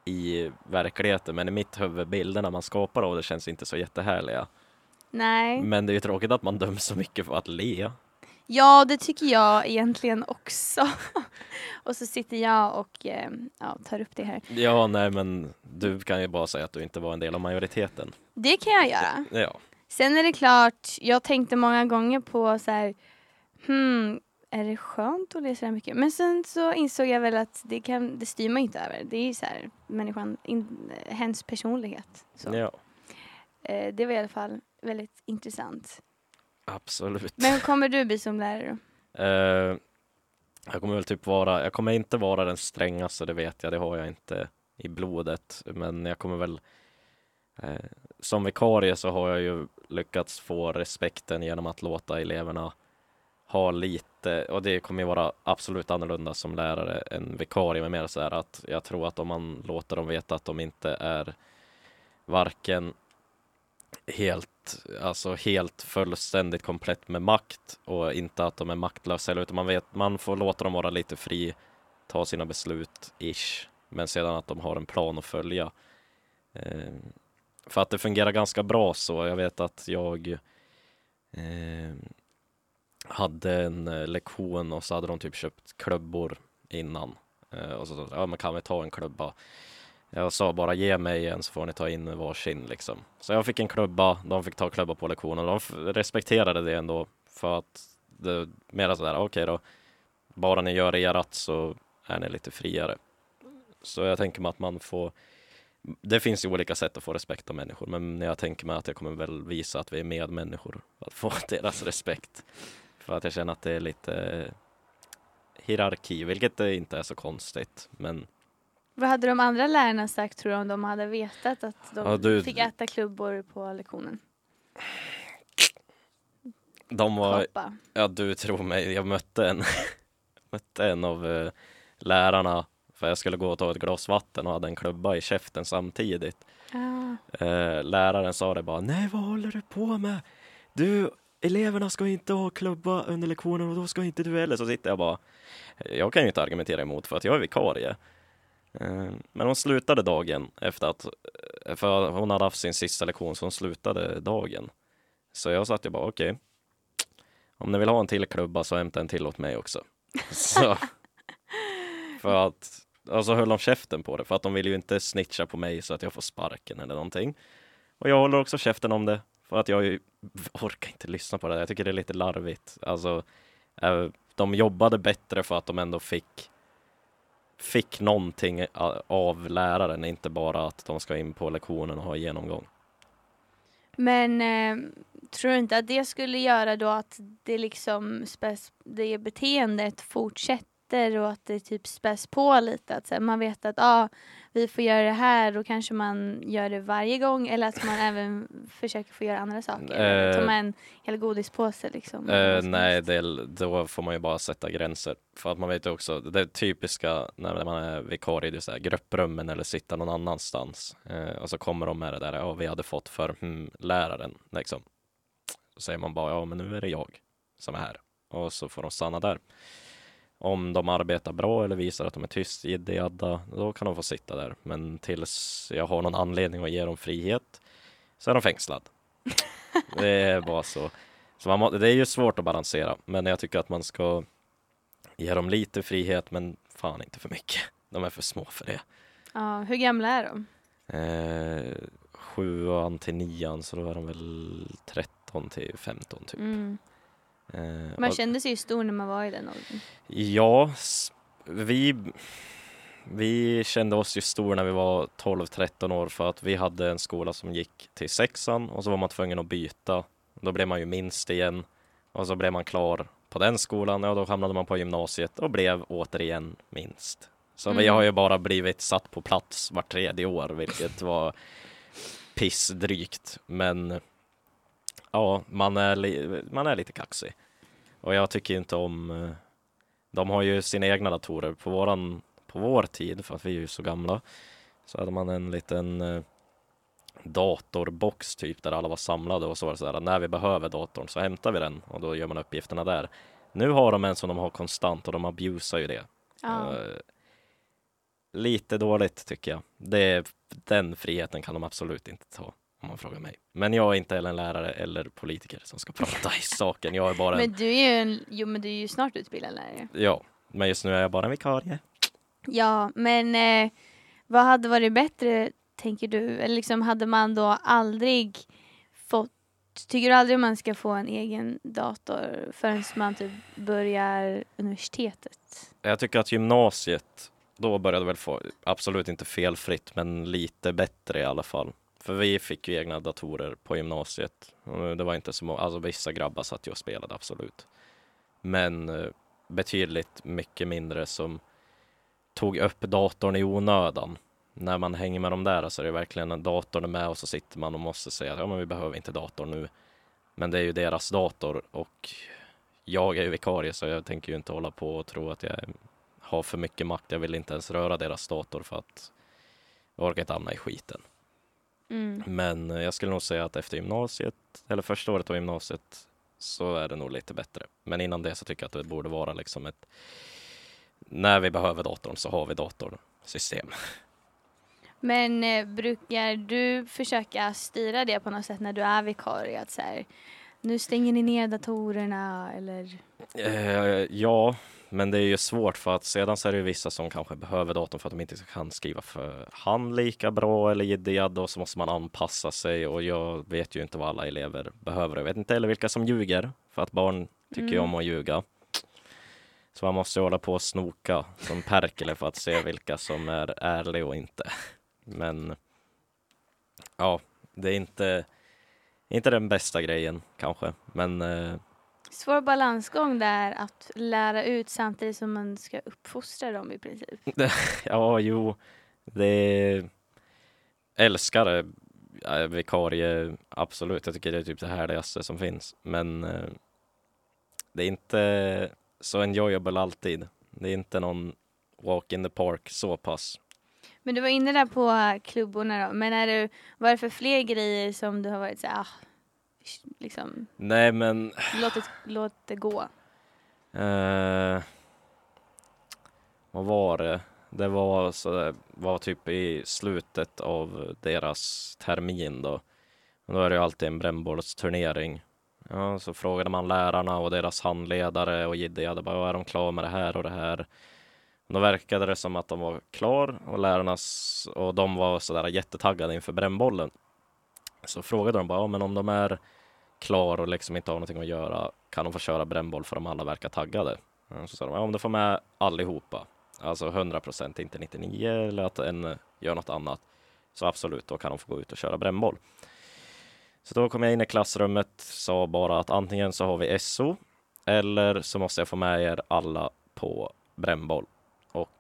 i verkligheten, men i mitt huvud, bilderna man skapar av det känns inte så jättehärliga. Nej. Men det är ju tråkigt att man döms så mycket för att le. Ja, det tycker jag egentligen också. och så sitter jag och eh, ja, tar upp det här. Ja, nej, men du kan ju bara säga att du inte var en del av majoriteten. Det kan jag göra. Ja, Sen är det klart, jag tänkte många gånger på så här, hmm, är det skönt att läsa så här mycket? Men sen så insåg jag väl att det, kan, det styr man inte över. Det är ju så här, människan, in, hens personlighet. Så. Ja, Eh, det var i alla fall väldigt intressant. Absolut. Men kommer du bli som lärare? Eh, jag kommer väl typ vara, jag kommer inte vara den strängaste, det vet jag, det har jag inte i blodet. Men jag kommer väl, eh, som vikarie så har jag ju lyckats få respekten genom att låta eleverna ha lite, och det kommer ju vara absolut annorlunda som lärare än vikarie, men mer så här att jag tror att om man låter dem veta att de inte är varken helt, alltså helt fullständigt komplett med makt och inte att de är maktlösa heller, utan man vet, man får låta dem vara lite fri, ta sina beslut, ish, men sedan att de har en plan att följa. Eh, för att det fungerar ganska bra så. Jag vet att jag eh, hade en eh, lektion och så hade de typ köpt klubbor innan. Eh, och så sa ja men kan vi ta en klubba? Jag sa bara ge mig en så får ni ta in varsin liksom. Så jag fick en klubba, de fick ta klubba på lektionen. De respekterade det ändå för att det mera sådär, okej då, bara ni gör erat så är ni lite friare. Så jag tänker mig att man får det finns ju olika sätt att få respekt av människor, men jag tänker mig att jag kommer väl visa att vi är medmänniskor, att få deras respekt. För att jag känner att det är lite hierarki, vilket det inte är så konstigt. Men vad hade de andra lärarna sagt tror du om de hade vetat att de Ja, du- fick äta klubbor på lektionen? de var, Hoppa. ja du tror mig, jag mötte en, mötte en av eh, lärarna för jag skulle gå och ta ett glas vatten och hade en klubba i käften samtidigt. Ah. Eh, läraren sa det bara, nej vad håller du på med? Du, eleverna ska inte ha klubba under lektionen och då ska inte du heller. Så sitter jag bara, jag kan ju inte argumentera emot för att jag är vikarie. Eh, men hon slutade dagen efter att, eh, för hon hade haft sin sista lektion så hon slutade dagen. Så jag satt ju bara, okej, om ni vill ha en till klubba så hämta en till åt mig också. Så, för att, och så höll de käften på det för att de vill ju inte snitcha på mig så att jag får sparken eller någonting. Och jag håller också käften om det för att jag ju orkar inte lyssna på det. Jag tycker det är lite larvigt. Alltså, eh, de jobbade bättre för att de ändå fick fick någonting eh, av läraren, inte bara att de ska in på lektionen och ha genomgång. Men eh, tror du inte att det skulle göra då att det liksom det beteendet fortsätter och att det typ späs på lite? Att här, man vet att ah, vi får göra det här då kanske man gör det varje gång eller att man även försöker få göra andra saker. Eh, ta med en hel godispåse liksom. Som nej, det, då får man ju bara sätta gränser. För att man vet ju också, det typiska när man är vikarie, det är så här, grupprummen eller sitta någon annanstans. Eh, och så kommer de med det där, ja vi hade fått för hmm, läraren liksom. Så säger man bara, ja men nu är det jag som är här. Och så får de stanna där. Om de arbetar bra eller visar att de är tyst, jidda då kan de få sitta där. Men tills jag har någon anledning att ge dem frihet så är de fängslad. det är bara så. Så må, det är ju svårt att balansera, men jag tycker att man ska ge dem lite frihet, men fan inte för mycket. De är för små för det. Ja, hur gamla är de? Eh, sjuan till nian, så då är de väl 13 till 15 typ. Mm. Eh, Man kände sig ju stor när man var i den åldern. Ja, vi, vi kände oss ju stora när vi var 12-13 år för att vi hade en skola som gick till sexan och så var man tvungen att byta. Då blev man ju minst igen och så blev man klar på den skolan och då hamnade man på gymnasiet och blev återigen minst. Så vi Mm. har ju bara blivit satt på plats vart tredje år, vilket var pissdrygt. Men ja, man är, man är lite kaxig. Och jag tycker inte om eh, de har ju sina egna datorer. På, våran, på vår tid, för att vi är ju så gamla, så hade man en liten eh, datorbox typ där alla var samlade och så var det så här när vi behöver datorn så hämtar vi den och då gör man uppgifterna där. Nu har de en som de har konstant och de abusar ju det. Ja. Eh, lite dåligt tycker jag. Det, den friheten kan de absolut inte ta om man frågar mig. Men jag är inte heller en lärare eller politiker som ska prata i saken. Jag är bara en, Men du är ju en, jo men du är ju snart utbildad lärare. ja, men just nu är jag bara en vikarie. Ja, men eh, vad hade varit bättre tänker du? Eller liksom hade man då aldrig fått tycker du aldrig man ska få en egen dator förrän man typ börjar universitetet? Jag tycker att gymnasiet, då började väl få, absolut inte felfritt, men lite bättre i alla fall. För vi fick ju egna datorer på gymnasiet. Det var inte så många, alltså vissa grabbar satt ju och spelade absolut. Men eh, betydligt mycket mindre som tog upp datorn i onödan. När man hänger med de där så är det verkligen en datorn är med och så sitter man och måste säga att ja, men vi behöver inte datorn nu. Men det är ju deras dator och jag är ju vikarie så jag tänker ju inte hålla på och tro att jag har för mycket makt. Jag vill inte ens röra deras dator för att jag orkar inte hamna i skiten. Mm. Men eh, jag skulle nog säga att efter gymnasiet, eller första året av gymnasiet, så är det nog lite bättre. Men innan det så tycker jag att det borde vara liksom ett, när vi behöver datorn så har vi datorsystem. Men eh, brukar du försöka styra det på något sätt när du är vikarie? Att så här, nu stänger ni ner datorerna eller? Eh, ja, men det är ju svårt för att sedan så är det vissa som kanske behöver datorn för att de inte kan skriva för hand lika bra eller gediad och så måste man anpassa sig och jag vet ju inte vad alla elever behöver. Jag vet inte heller vilka som ljuger för att barn tycker Mm. om att ljuga. Så man måste hålla på och snoka som Perkele för att se vilka som är ärliga och inte. Men ja, det är inte, inte den bästa grejen kanske, men eh, Svår balansgång där att lära ut samtidigt som man ska uppfostra dem i princip. Ja, jo, det älskar. Ja, Vikarie, absolut. Jag tycker det är typ det härligaste som finns. Men eh, det är inte så enjoyable alltid. Det är inte någon walk in the park så pass. Men du var inne där på klubborna då. Men är du, vad är det för fler grejer som du har varit så här, ah, liksom, Nej, men låt det, låt det gå? Eh, vad var det? Det var, så var typ i slutet av deras termin då. Då är det ju alltid en brännbollsturnering. Ja, så frågade man lärarna och deras handledare och hade bara, är de klara med det här och det här? Då verkade det som att de var klar och lärarna och de var sådär jättetaggade inför brännbollen. Så frågade de bara, ja, men om de är klar och liksom inte har någonting att göra, kan de få köra brännboll för de alla verkar taggade? Mm, så sa de, ja, om de får med allihopa, alltså 100 procent, inte 99 eller att en gör något annat, så absolut, då kan de få gå ut och köra brännboll. Så då kom jag in i klassrummet, sa bara att antingen så har vi SO eller så måste jag få med er alla på brännboll.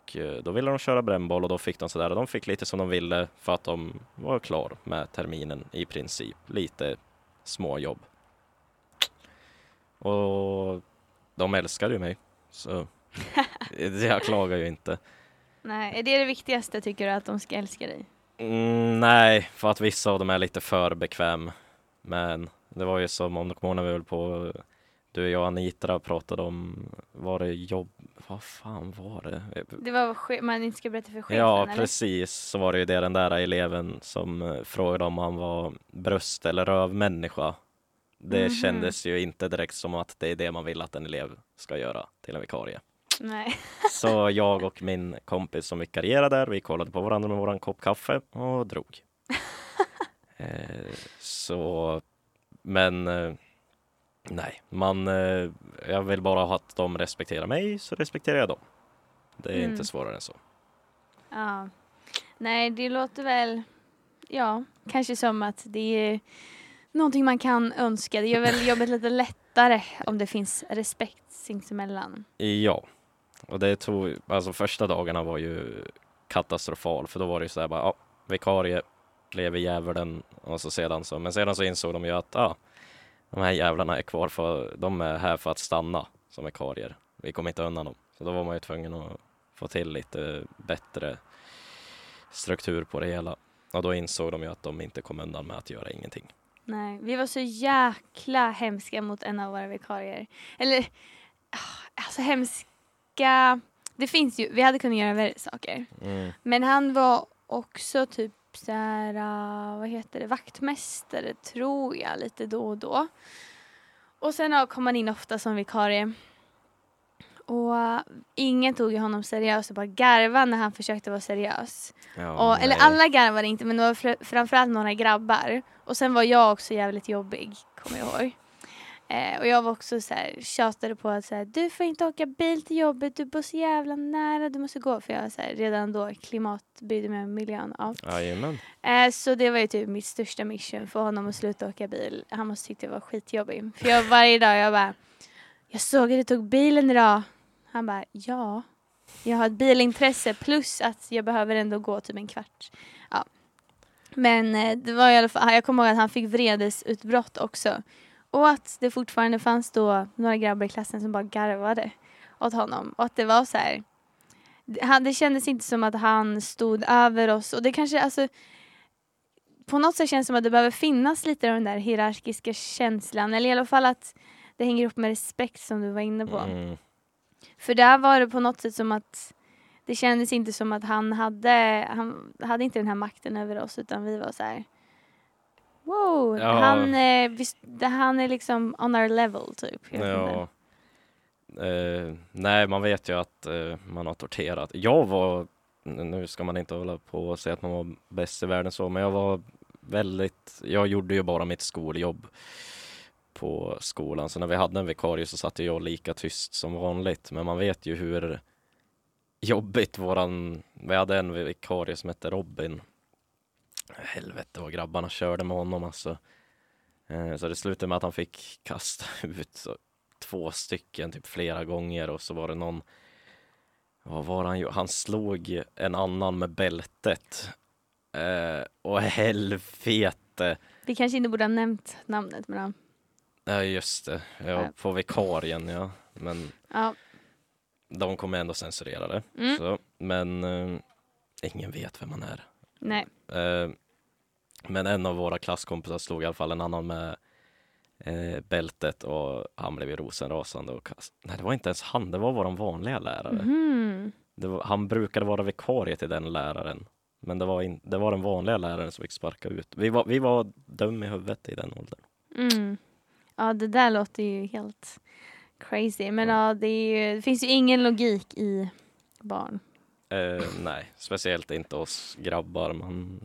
Och eh, då ville de köra brännboll och då fick de sådär, och de fick lite som de ville för att de var klar med terminen i princip. Lite småjobb. Och de älskade ju mig. Så jag klagar ju inte. Nej, är det det viktigaste tycker du att de ska älska dig? Mm, nej, för att vissa av dem är lite för bekväm. Men det var ju som om du kommer ihåg när vi höll på du, jag och Anitra pratade om, var det jobb, vad fan var det? Det var man inte ska berätta för chefen Ja, eller? precis. Så var det ju det den där eleven som eh, frågade om han var bröst eller rövmänniska. Det Mhm. kändes ju inte direkt som att det är det man vill att en elev ska göra till en vikarie. Nej. Så jag och min kompis som vikarierade där, vi kollade på varandra med våran kopp kaffe och drog. eh, så, men eh, nej, man, eh, jag vill bara ha att de respekterar mig så respekterar jag dem. Det är Mm. inte svårare än så. Ja. Nej, det låter väl, ja, kanske som att det är någonting man kan önska. Det gör väl jobbet lite lättare om det finns respekt sinsemellan. Ja, och det tog, alltså första dagarna var ju katastrofal för då var det ju sådär bara, ja, vikarie, lever djävulen och så sedan så, men sedan så insåg de ju att, ja, de här jävlarna är kvar för, de är här för att stanna som vikarier. Vi kommer inte undan dem. Så då var man ju tvungen att få till lite bättre struktur på det hela. Och då insåg de ju att de inte kom undan med att göra ingenting. Nej, vi var så jäkla hemska mot en av våra vikarier. Eller, ah, alltså hemska. Det finns ju, vi hade kunnat göra värre saker. Mm. Men han var också typ så här, ah, vad heter det, vaktmästare tror jag, lite då och då. Och sen kom han in ofta som vikarie. Och uh, ingen tog ju honom seriöst och bara garvade när han försökte vara seriös. Ja, och, eller alla garvade inte men det var fr- framförallt några grabbar. Och sen var jag också jävligt jobbig, kommer jag ihåg. Eh, och jag var också så här, tjatade på att så här, du får inte åka bil till jobbet, du bor så jävla nära, du måste gå. För jag var så här, redan då klimatbrydde mig om miljön. Ja. Jajamän. Eh, så det var ju typ mitt största mission för honom att sluta åka bil. Han måste tyckte jag var skitjobbig. För jag varje dag jag bara, jag såg att du tog bilen idag. Han bara, ja. Jag har ett bilintresse plus att jag behöver ändå gå typ en kvart. Ja. Men eh, det var i alla fall, jag kommer ihåg att han fick vredesutbrott också. Och att det fortfarande fanns då några grabbar i klassen som bara garvade åt honom. Och att det var så här. Det, han, det kändes inte som att han stod över oss. Och det kanske, alltså. På något sätt känns det som att det behöver finnas lite av den där hierarkiska känslan. Eller i alla fall att det hänger upp med respekt som du var inne på. Mm. För där var det på något sätt som att det kändes inte som att han hade, han hade inte den här makten över oss utan vi var så här. Wow, Ja. han, eh, visst, han är liksom on our level typ. Ja. Eh, nej, man vet ju att eh, man har torterat. Jag var, nu ska man inte hålla på och säga att man var bäst i världen så, men jag var väldigt, jag gjorde ju bara mitt skoljobb på skolan. Så när vi hade en vikarie så satt jag lika tyst som vanligt. Men man vet ju hur jobbigt våran, vi hade en vikarie som hette Robin. Helvete vad grabbarna körde med honom alltså. Eh, Så det slutade med att han fick kasta ut så, två stycken typ flera gånger och så var det någon vad var han ju? Han slog en annan med bältet. Eh, och helvete. Vi kanske inte borde ha nämnt namnet men ja. Ja just det, ja, på vikarien ja. Men ja. de kommer ändå censurera det. Mm. Så, men eh, ingen vet vem man är. Nej. Eh, men en av våra klasskompisar slog i alla fall en annan med eh, bältet och han blev ju rosenrasande och kast... Nej, det var inte ens han, det var våran vanliga lärare. Det var, han brukade vara vikarie till den läraren. Men det var, in, det var den vanliga läraren som fick sparka ut. Vi var, vi var dum i huvudet i den åldern. Mm. Ja det där låter ju helt crazy. Men Ja. ja, det, ju, det finns ju ingen logik i barn. Eh, nej, speciellt inte oss grabbar. Man,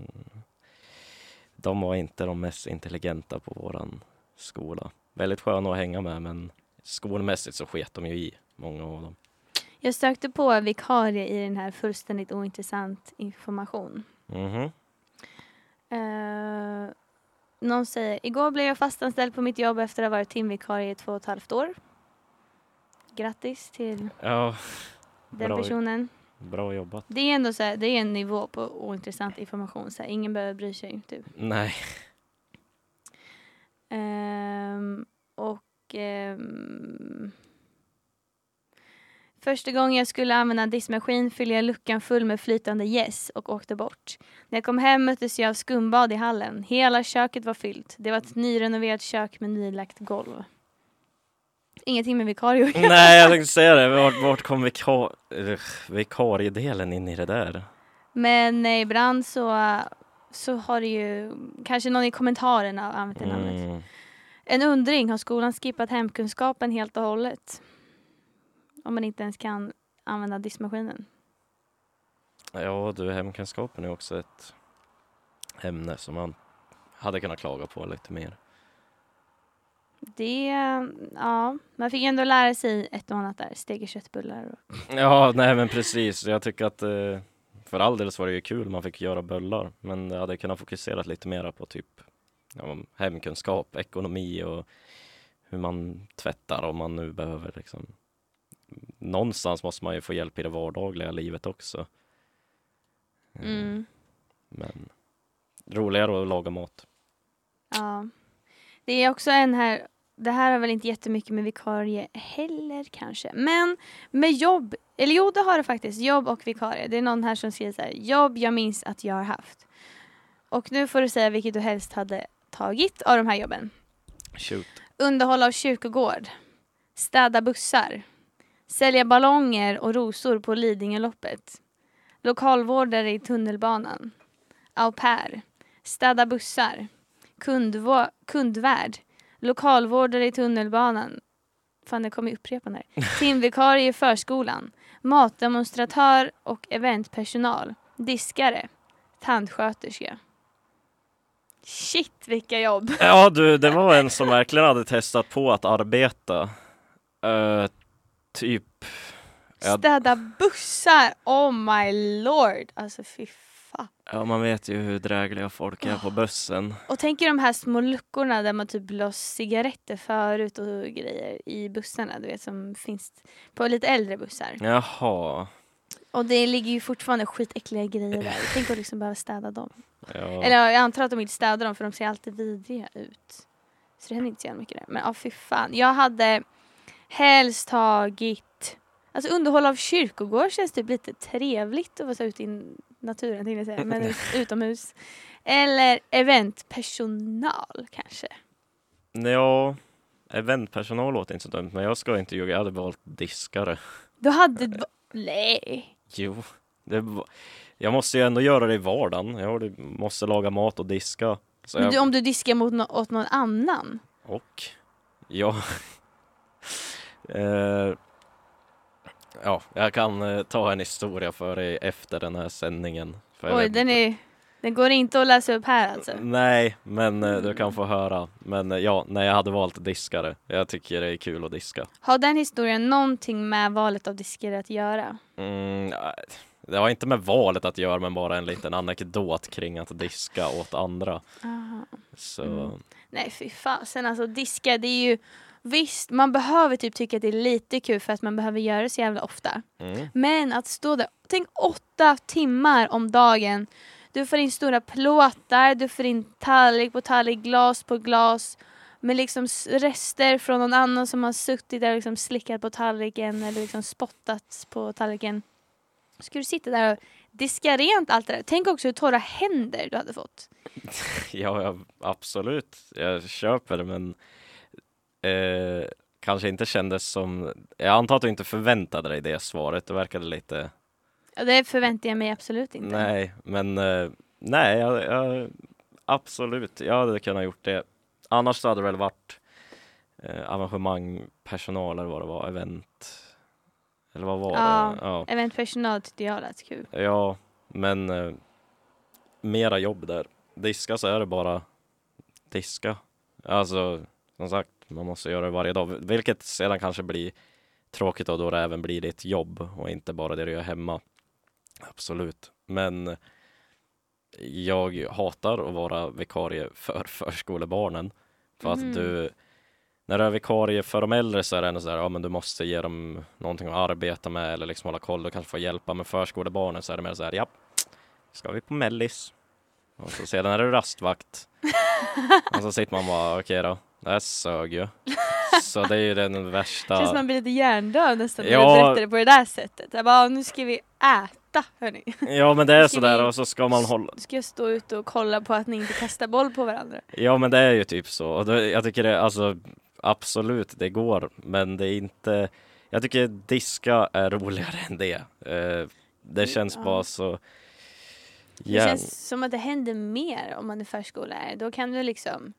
de var inte de mest intelligenta på våran skola. Väldigt sköna att hänga med men skolmässigt så sket de ju i, många av dem. Jag sökte på vikarie i den här fullständigt ointressant information. Mhm. Uh, någon säger, igår blev jag fastanställd på mitt jobb efter att ha varit timvikarie i två och ett halvt år. Grattis till Ja, den Bra. personen. Bra jobbat. Det är ändå så här, det är en nivå på ointressant information. Så här, ingen behöver bry sig. Typ. Nej, Ehm, och ehm, Första gången jag skulle använda en diskmaskin fyllde jag luckan full med flytande gäss och åkte bort. När jag kom hem möttes jag av skumbad i hallen. Hela köket var fyllt. Det var ett nyrenoverat kök med nylagt golv. Ingenting med vikarie att göra. Nej jag tänkte säga det. Vart, vart kom vikar, eh, vikariedelen in i det där? Men eh, ibland så, så har det ju kanske någon i kommentarerna använt det namnet. Mm. En undring, har skolan skippat hemkunskapen helt och hållet? Om man inte ens kan använda diskmaskinen. Ja du, hemkunskapen är också ett ämne som man hade kunnat klaga på lite mer. Det, ja, man fick ändå lära sig ett och annat där. Steg i köttbullar och Ja, nej men precis. Jag tycker att eh, för all del så var det ju kul man fick göra bullar. Men jag hade kunnat fokusera lite mera på typ ja, hemkunskap, ekonomi och hur man tvättar om man nu behöver liksom. Någonstans måste man ju få hjälp i det vardagliga livet också. Eh, mm, Men roligare att laga mat. ja. Det är också en här, det här har väl inte jättemycket med vikarie heller kanske. Men med jobb, eller jo det har det faktiskt, jobb och vikarie. Det är någon här som skriver så här, jobb jag minns att jag har haft. Och nu får du säga vilket du helst hade tagit av de här jobben. Shoot. Underhåll av kyrkogård. Städa bussar. Sälja ballonger och rosor på Lidingöloppet. Lokalvårdare i tunnelbanan. Au pair. Städa bussar. Kundvå- kundvärd. Lokalvårdare i tunnelbanan. fan det kommer upprepa här. Timvikarie i förskolan. Matdemonstratör och eventpersonal. Diskare. Tandsköterska. Shit vilka jobb! Ja du, det var en som verkligen hade testat på att arbeta. Eh, typ. Städa bussar! Oh my lord! Alltså fy fan. ja man vet ju hur drägliga folk är på bussen. Och tänk er de här små luckorna där man typ la cigaretter förut och grejer i bussarna, du vet som finns på lite äldre bussar. Jaha. Och det ligger ju fortfarande skitäckliga grejer där. Tänk att liksom behöva städa dem. Ja. Eller jag antar att de inte städar dem för de ser alltid vidriga ut. Så det händer inte så jävla mycket där. Men ja, fy fan. Jag hade helst tagit... Alltså underhåll av kyrkogård känns typ lite trevligt att vara ute i naturen tänkte jag säga. Men ut- utomhus. Eller eventpersonal kanske. ja, eventpersonal låter inte så dumt men jag ska inte ljuga, jag hade valt diskare. Du hade... Nej. Jo, det, jag måste ju ändå göra det i vardagen. Jag måste laga mat och diska. Så Men jag, du, om du diskar mot nå- åt någon annan? Och ja. eh, ja, jag kan eh, ta en historia för dig efter den här sändningen. Oj, den, är, den går inte att läsa upp här alltså. Nej, men eh, du kan få höra. Men eh, ja, nej, jag hade valt diskare. Jag tycker det är kul att diska. Har den historien någonting med valet av diskare att göra? Mm, det har inte med valet att göra, men bara en liten anekdot kring att diska åt andra. Aha. Så Mm. Nej fy fasen alltså diska det är ju Visst, man behöver typ tycka att det är lite kul för att man behöver göra det så jävla ofta. mm. Men att stå där, tänk åtta timmar om dagen. Du får in stora plåtar, du får in tallrik på tallrik, glas på glas. Med liksom rester från någon annan som har suttit där och liksom slickat på tallriken eller liksom spottat på tallriken. Ska du sitta där och diska rent allt det där. Tänk också hur torra händer du hade fått. Ja, ja, absolut. Jag köper det, men eh, kanske inte kändes som... Jag antar att du inte förväntade dig det svaret. Det verkade lite... Ja, det förväntar jag mig absolut inte. Nej, men eh, nej, jag, jag, absolut. Jag hade kunnat gjort det. Annars så hade det väl varit eh, arrangemang, personal eller vad det var, event. Eller vad var Ja. det? Ja. Eventpersonal tyckte jag lät kul. Ja, men eh, mera jobb där. Diska så är det bara diska. Alltså, som sagt, man måste göra det varje dag. Vilket sedan kanske blir tråkigt och då det även blir ditt jobb och inte bara det du gör hemma. Absolut. Men jag hatar att vara vikarie för förskolebarnen. För Mhm. att du, när du är vikarie för de äldre så är det ändå så här, ja men du måste ge dem någonting att arbeta med eller liksom hålla koll, du kanske får hjälpa med förskolebarnen så är det mer så här, ja, ska vi på mellis? Och så sedan är det rastvakt. och så sitter man bara, okej då, det sög ju. Så det är ju den värsta. Känns man blir lite hjärndöd nästan när Ja. du berättar det på det där sättet. Jag bara, nu ska vi äta hörni. Ja men det är sådär vi- och så ska man hålla, Nu ska jag stå ute och kolla på att ni inte kastar boll på varandra. Ja men det är ju typ så. Och det, jag tycker det, alltså absolut det går. Men det är inte, jag tycker diska är roligare än det. Eh, det känns Ja. bara så Det jävla... känns som att det händer mer om man är förskollärare. Då kan du liksom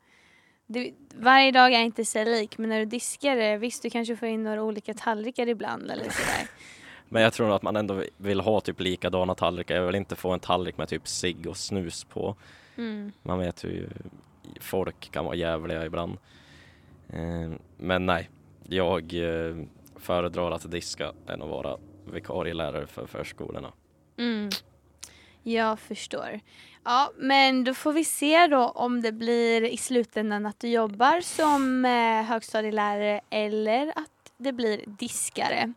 du, varje dag är inte sig lik men när du diskar det, visst du kanske får in några olika tallrikar ibland eller sådär. Men jag tror att man ändå vill ha typ likadana tallrikar. Jag vill inte få en tallrik med typ cigg och snus på. Mm. Man vet ju folk kan vara jävliga ibland. Eh, men nej, jag eh, föredrar att diska än att vara vikarielärare för förskolorna. Mm. Jag förstår. Ja, men då får vi se då om det blir i slutändan att du jobbar som eh, högstadielärare eller att det blir diskare.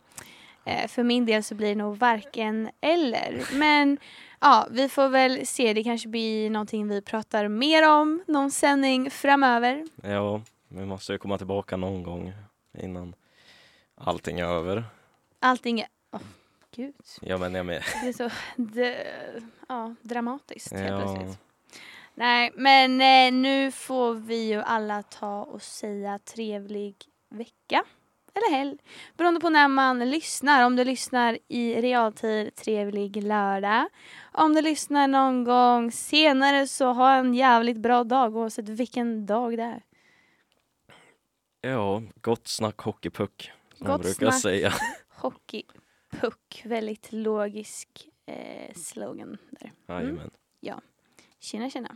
Eh, för min del så blir det nog varken eller. Men ja, vi får väl se. Det kanske blir någonting vi pratar mer om någon sändning framöver. Ja, vi måste ju komma tillbaka någon gång innan allting är över. Allting är... Gud. Ja, men jag med. Det är så ja, dramatiskt helt Ja. plötsligt. Nej, men eh, nu får vi ju alla ta och säga trevlig vecka. Eller helg. Beroende på när man lyssnar. Om du lyssnar i realtid, trevlig lördag. Om du lyssnar någon gång senare så ha en jävligt bra dag oavsett vilken dag det är. Ja, gott snack hockeypuck. Som Gott jag brukar snack. säga. Hockeypuck, väldigt logisk eh, slogan där. Jajamän. Tjena tjena.